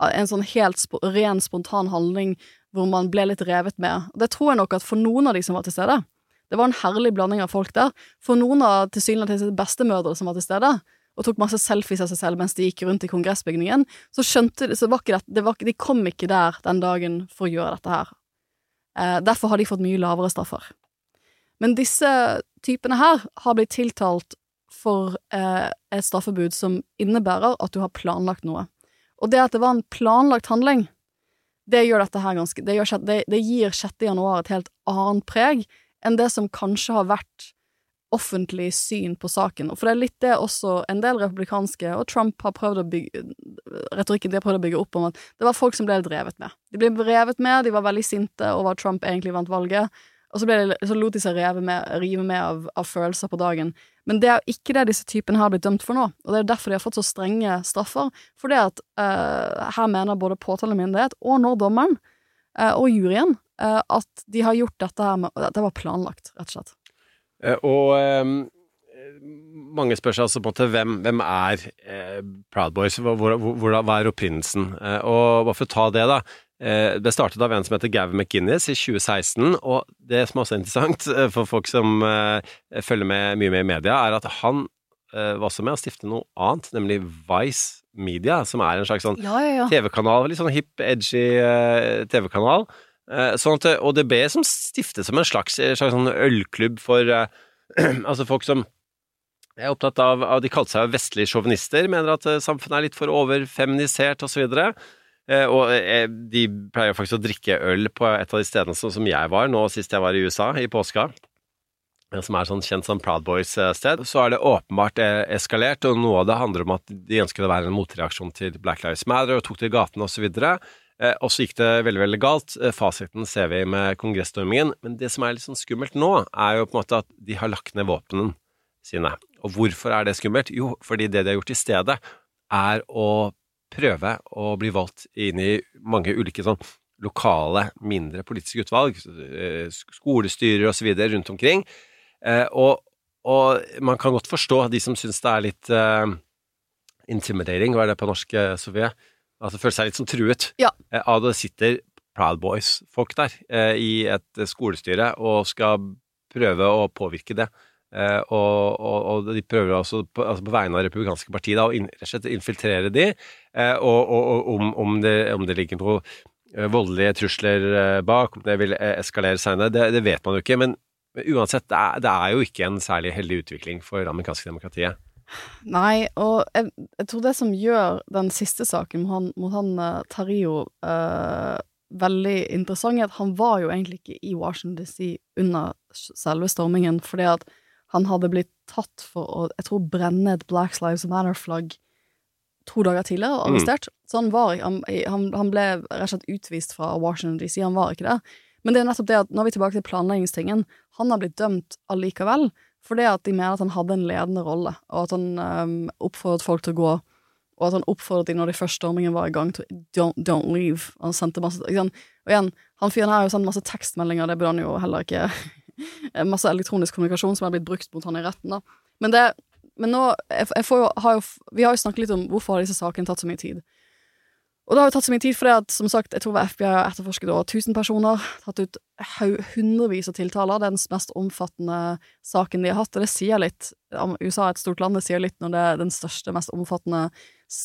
En sånn helt sp ren spontan handling hvor man ble litt revet med? Det tror jeg nok at for noen av de som var til stede, det var en herlig blanding av folk der. For noen av tilsynelatende bestemødre som var til stede, og tok masse selfies av seg selv mens de gikk rundt i kongressbygningen, så skjønte de, så var ikke det, det var, De kom ikke der den dagen for å gjøre dette her. Eh, derfor har de fått mye lavere straffer. Men disse typene her har blitt tiltalt for eh, et straffebud som innebærer at du har planlagt noe. Og det at det var en planlagt handling, det gjør dette her ganske Det, gjør, det, det gir 6. januar et helt annet preg enn det som kanskje har vært offentlig syn på saken. For det er litt det også en del republikanske, og Trump har prøvd å bygge Retorikken de har prøvd å bygge opp om at det var folk som ble drevet med. De ble drevet med, de var veldig sinte over at Trump egentlig vant valget, Og så, det, så lot de seg rive med, rive med av, av følelser på dagen. Men det er jo ikke det disse typene har blitt dømt for nå, og det er derfor de har fått så strenge straffer. For det at uh, her mener både påtalemyndighet og nå dommeren uh, og juryen eh, at de har gjort dette her med det var planlagt, rett og slett. Eh, Og um, mange spør seg altså på en måte hvem, hvem er eh, Proud Boys? Hvor, hvor, hvor, hva er opprinnelsen? Eh, og bare for å ta det, da. Eh, det startet av en som heter Gavin McGinnis i 2016, og det som også er interessant for folk som følger med mye med i media, er at han var også med å stifte noe annet, nemlig Vice Media, som er en slags sånn Ja, ja, ja. TV-kanal, litt sånn hip, edgy TV-kanal. Eh, sånn at eh, ODB som stiftes som en slags, slags sånn ølklubb for eh, altså folk som er opptatt av, av De kalte seg vestlige sjåvinister, mener at eh, samfunnet er litt for overfeminisert osv. Eh, og eh, de pleier faktisk å drikke øl på et av de stedene som, som jeg var nå sist jeg var i USA, i påska. eh, Som er sånn kjent som Proud Boys-sted. Så er det åpenbart eh, eskalert, og noe av det handler om at de ønsket å være en motreaksjon til Black Lives Matter og tok til gatene osv. Eh, og så gikk det veldig veldig galt. Eh, Fasiten ser vi med kongressstormingen. Men det som er litt sånn skummelt nå, er jo på en måte at de har lagt ned våpnene sine. Og hvorfor er det skummelt? Jo, fordi det de har gjort i stedet, er å prøve å bli valgt inn i mange ulike sånn lokale, mindre politiske utvalg, eh, skolestyrer videre rundt omkring. Og, og man kan godt forstå de som syns det er litt intimidating, hva er det på norsk, Sofie? Altså føler seg litt sånn truet Ja. eh, av det sitter Proud Boys-folk der eh, i et eh, skolestyre og skal prøve å påvirke det. Uh, og, og, og de prøver også på, altså på vegne av det republikanske partiet da, å inn, infiltrere de, uh, og, og, om, om, det, om det ligger noe uh, voldelige trusler bak, om det vil eskalere seinere, det, det vet man jo ikke. Men, men uansett, det er, det er jo ikke en særlig heldig utvikling for det amerikanske demokratiet. Nei, og jeg, jeg tror det som gjør den siste saken mot han, mot han eh, Tario eh, veldig interessant, er at han var jo egentlig ikke i Washington DC under selve stormingen, fordi at han hadde blitt tatt for å, jeg tror, brenne et Black Lives Matter-flagg to dager tidligere og arrestert. Så han var han, han, han ble rett og slett utvist fra Washington DC, han var ikke det. Men det er nettopp det at nå er vi tilbake til planleggingstingen. Han har blitt dømt allikevel, fordi at de mener at han hadde en ledende rolle, og at han um, oppfordret folk til å gå, og at han oppfordret de når de første stormingen var i gang, til don't, don't leave. Han sendte masse? Og igjen, han fyren her har jo sendt masse tekstmeldinger, det burde han jo heller ikke Masse elektronisk kommunikasjon som er blitt brukt mot han i retten, da. Men det Men nå jeg, jeg jo, har jo, Vi har jo snakket litt om hvorfor har disse sakene tatt så mye tid. Og det har jo tatt så mye tid for det at, som sagt, jeg tror FBI har etterforsket over 1000 personer, tatt ut hundrevis av tiltaler. Det den mest omfattende saken de har hatt, og det sier litt. USA er et stort land, det sier litt når det er den største, mest omfattende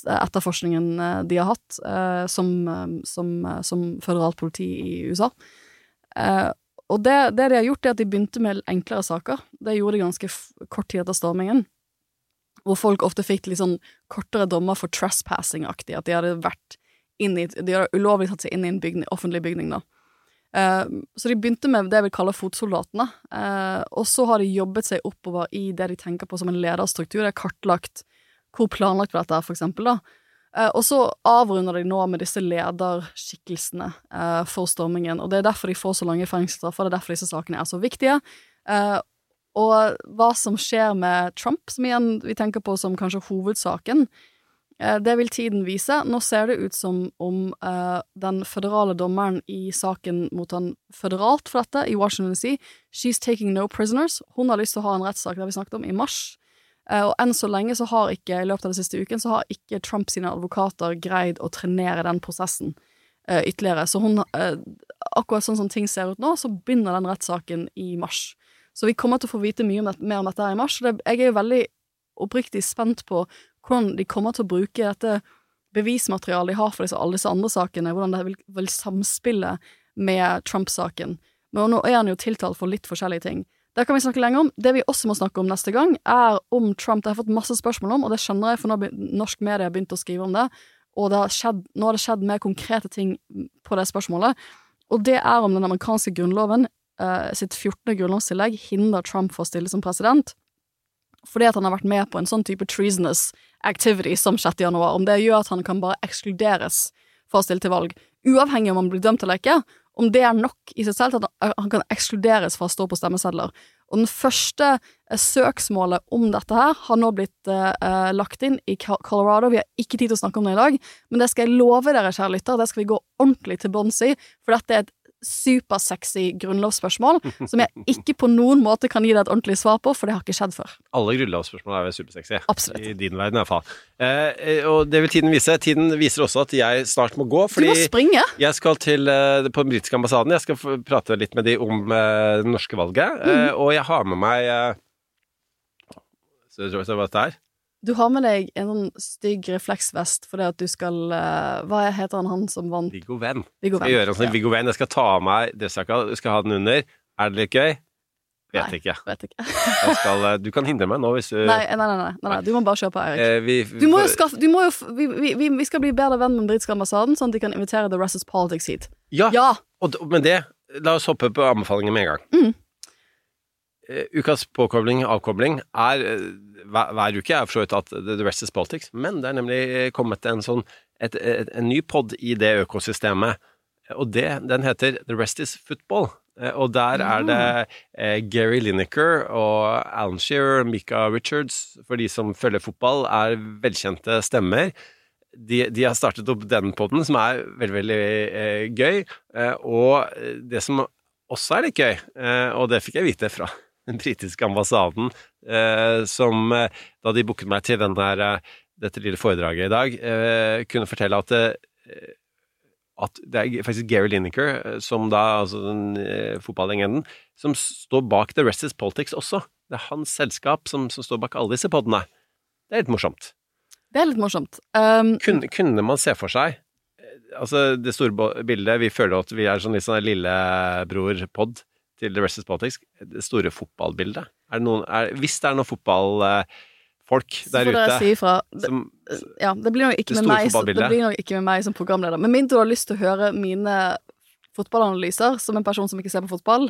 etterforskningen eh, de har hatt eh, som, eh, som, som føderalt politi i USA. Og det, det de har gjort, er at de begynte med enklere saker. Det gjorde de ganske kort tid etter stormingen. Hvor folk ofte fikk litt sånn kortere dommer for trespassing-aktig. At de hadde vært inn i De har ulovlig satt seg inn i en bygning, offentlig bygning, da. Eh, så de begynte med det jeg vil kalle fotsoldatene. Eh, og så har de jobbet seg oppover i det de tenker på som en lederstruktur. Det er kartlagt hvor planlagt var dette for eksempel, da. Eh, og så avrunder de nå med disse lederskikkelsene for stormingen, og det er derfor de får så lange fengselsstraffer, det er derfor disse sakene er så viktige. Og hva som skjer med Trump, som igjen vi tenker på som kanskje hovedsaken, det vil tiden vise. Nå ser det ut som om uh, den føderale dommeren i saken mot han føderalt for dette, i Washington DC, she's taking no prisoners. Hun har lyst til å ha en rettssak, det har vi snakket om, i mars. Uh, og enn så lenge så har ikke, i løpet av den siste uken, så har ikke Trump sine advokater greid å trenere den prosessen uh, ytterligere. Så hun, eh, akkurat sånn som ting ser ut nå, så begynner den rettssaken i mars. Så vi kommer til å få vite mye om dette, mer om dette her i mars. Det, jeg er jo veldig oppriktig spent på hvordan de kommer til å bruke dette bevismaterialet de har for disse, alle disse andre sakene, hvordan det vil, vil samspille med Trump-saken. Men nå er han jo tiltalt for litt forskjellige ting. Det kan vi snakke lenger om. Det vi også må snakke om neste gang, er om Trump. Det har jeg fått masse spørsmål om, og det skjønner jeg, for nå har norsk media begynt å skrive om det. Og det har skjedd, nå har det skjedd mer konkrete ting på det spørsmålet. Og det er om den amerikanske grunnloven, eh, sitt 14. grunnlovstillegg, hindrer Trump for å stille som president. Fordi at han har vært med på en sånn type treasonous activity som 6. januar. Om det gjør at han kan bare ekskluderes fra å stille til valg. Uavhengig om han blir dømt eller ikke, om det er nok i seg selv til at han kan ekskluderes fra å stå på stemmesedler. Og den første eh, søksmålet om dette her har nå blitt eh, lagt inn i Colorado. Vi har ikke tid til å snakke om det i dag, men det skal jeg love dere, kjære lytter, det skal vi gå ordentlig til bunns i, for dette er et supersexy grunnlovsspørsmål som jeg ikke på noen måte kan gi deg et ordentlig svar på, for det har ikke skjedd før. Alle grunnlovsspørsmål er jo supersexy. Absolutt. I din verden, i hvert fall. Eh, eh, og det vil tiden vise. Tiden viser også at jeg snart må gå, Du må springe! jeg skal til eh, på den britiske ambassaden. Jeg skal prate litt med de om eh, det norske valget. Mm. Eh, og jeg har med meg eh, Så jeg så hva dette er? Du har med deg en sånn stygg refleksvest fordi at du skal eh, Hva heter han han som vant Viggo Venn. Viggo Skal jeg gjøre en sånn Ja, Viggo Venn. Jeg skal ta av meg dressjakka, skal ha den under. Er det litt gøy? Vet Nei. ikke. Vet ikke. Jeg skal, eh, du kan hindre meg nå hvis du Nei, nei, nei, nei, nei. Du må bare kjøre på, Eirik. eh, vi, Du må jo skaffe du må jo, vi, vi, vi- vi skal bli bedre venn med den britiske ambassaden, sånn at de kan invitere The Rest Politics hit. Ja, Ja! Og, men det, la oss hoppe på anbefalingen med en gang. Mm. Eh, Ukas påkobling, avkobling, er eh, hver, uke er for så vidt at The Rest is Politics, men det er nemlig eh, kommet en sånn et, et, en ny pod i det økosystemet, og det, den heter The Rest is Football. Og der er det Gary Lineker og Alan Shearer, Mika Richards, for de som følger fotball, er velkjente stemmer de, de har startet opp den podden, som er veldig, veldig eh, gøy. Eh, og det som også er litt gøy, eh, og det fikk jeg vite fra den britiske ambassaden, eh, som eh, da de booket meg til den eh, dette lille foredraget i dag, eh, kunne fortelle at at det er faktisk Gary Lineker, som da, altså den eh, fotballegenden, som står bak The Rest is Politics også. Det er hans selskap som, som står bak alle disse poddene. Det er litt morsomt. Det er litt morsomt. Um, Kunne, kunne man se for seg Altså, det store bildet Vi føler at vi er sånn litt sånn lillebror-pod til The Rest is Politics. Det store fotballbildet. Er det noen, er, hvis det er noen fotballfolk så der ute si som ja, det blir nok ikke med meg, så- det blir nok ikke med meg som programleder. Men mindre du har lyst til å høre mine fotballanalyser som en person som ikke ser på fotball,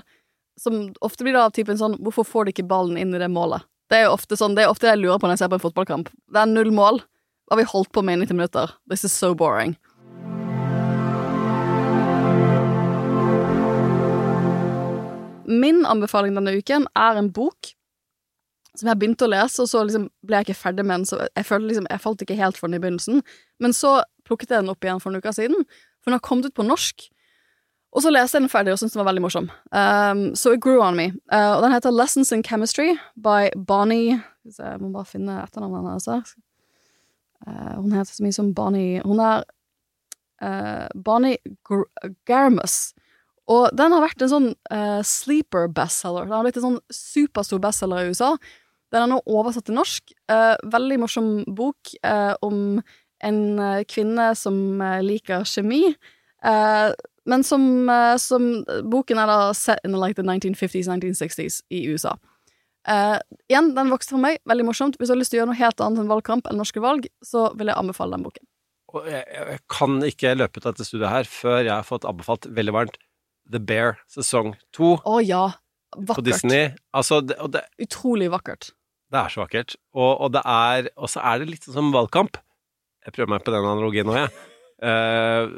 som ofte blir det av typen sånn Hvorfor får de ikke ballen inn i det målet? Det er jo ofte sånn, det er ofte det jeg lurer på når jeg ser på en fotballkamp. Det er null mål. Hva har vi holdt på med i 90 minutter? This is so boring. Min anbefaling denne uken er en bok som jeg begynte å lese, og så liksom ble jeg ikke ferdig med den, så jeg, følte liksom, jeg falt ikke helt for den i begynnelsen. Men så plukket jeg den opp igjen for en uke siden, for den har kommet ut på norsk. Og så leste jeg den ferdig og syntes den var veldig morsom. Um, so it grew on me. Uh, og den heter Lessons in Chemistry by Bonnie Jeg må bare finne etternavnet hennes her. Uh, hun heter så mye som Bonnie Hun er uh, Bonnie Garmus. Og den har vært en sånn uh, sleeper bestseller. Den har blitt en sånn superstor bestselger i USA. Den er nå oversatt til norsk. Uh, veldig morsom bok uh, om en kvinne som liker kjemi. Men som, som Boken er da set in like the 1950s, 1960s i USA. Igjen, den vokste for meg. Veldig morsomt. Hvis du har lyst til å gjøre noe helt annet enn valgkamp eller norske valg, så vil jeg anbefale den boken. Jeg, jeg kan ikke løpe ut av dette studiet her før jeg har fått anbefalt veldig varmt The Bear sesong to Å ja. på. Disney. Altså, det, det, Utrolig vakkert. det er så vakkert. Og, og det er Og så er det litt sånn som valgkamp. Jeg prøver meg på den analogien nå, jeg. Uh,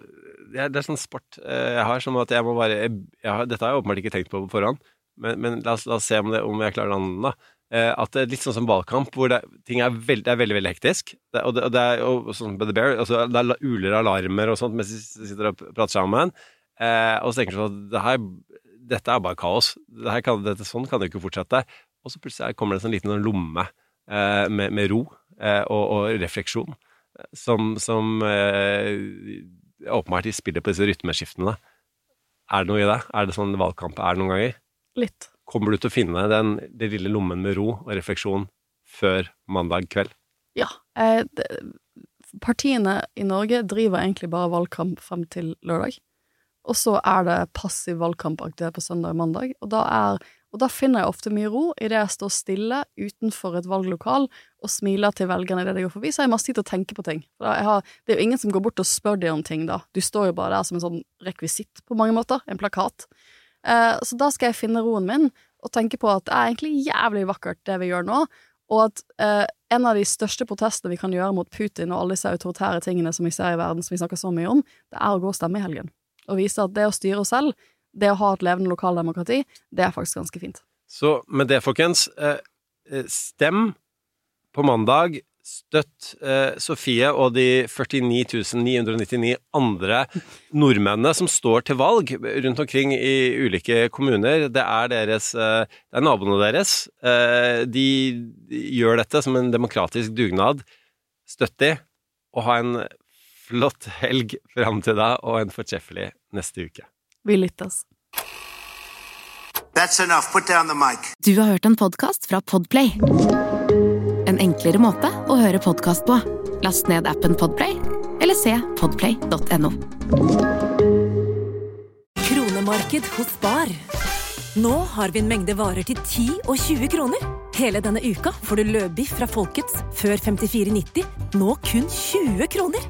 det, er, sånn sport uh, jeg har, som at jeg må bare jeg, jeg har, Dette har jeg åpenbart ikke tenkt på på forhånd, men, men la, oss, la oss se om, det, om jeg klarer det an, da. Uh, at det er litt sånn som valgkamp, hvor det, ting er, veld, det er veldig veldig hektisk. Det, og, det, og det er og, sånn The Bear, altså, det er uler alarmer og sånt mens de sitter og prater sammen. Eh, og så tenker du sånn at det her, dette er bare kaos. Det her kan, dette, sånn kan det ikke fortsette. Og så plutselig kommer det en sånn liten lomme eh, med, med ro eh, og, og refleksjon, som, som eh, åpenbart spiller på disse rytmeskiftene. Er det noe i det? Er det sånn valgkamp er noen ganger? Litt. Kommer du til å finne den, den lille lommen med ro og refleksjon før mandag kveld? Ja. Eh, det, partiene i Norge driver egentlig bare valgkamp frem til lørdag. Og så er det passiv valgkampaktivitet på søndag og mandag. Og da, er, og da finner jeg ofte mye ro idet jeg står stille utenfor et valglokal og smiler til velgerne idet de går forbi. Så har jeg masse tid til å tenke på ting. Har, det er jo ingen som går bort og spør deg om ting da. Du står jo bare der som en sånn rekvisitt på mange måter. En plakat. Eh, så da skal jeg finne roen min og tenke på at det er egentlig jævlig vakkert det vi gjør nå. Og at eh, en av de største protestene vi kan gjøre mot Putin og alle disse autoritære tingene som vi ser i verden, som vi snakker så mye om, det er å gå og stemme i helgen. Og vise at det å styre oss selv, det å ha et levende lokaldemokrati, det er faktisk ganske fint. Så med det, folkens, eh, eh, stem på mandag. Støtt eh, Sofie og de 49 999 andre nordmennene som står til valg rundt omkring i ulike kommuner. Det er deres Det er naboene deres. De gjør dette som en demokratisk dugnad. Støtt de, og ha en flott helg fram til da, og en fortreffelig neste uke. Vi lyttes. That's enough. Put down the mic. Du har hørt en podkast fra Podplay. En enklere måte å høre podkast på. Last ned appen Podplay, eller se podplay.no. Kronemarked hos Spar. Nå har vi en mengde varer til 10 og 20 kroner. Hele denne uka får du løbiff fra Folkets før 54,90, nå kun 20 kroner.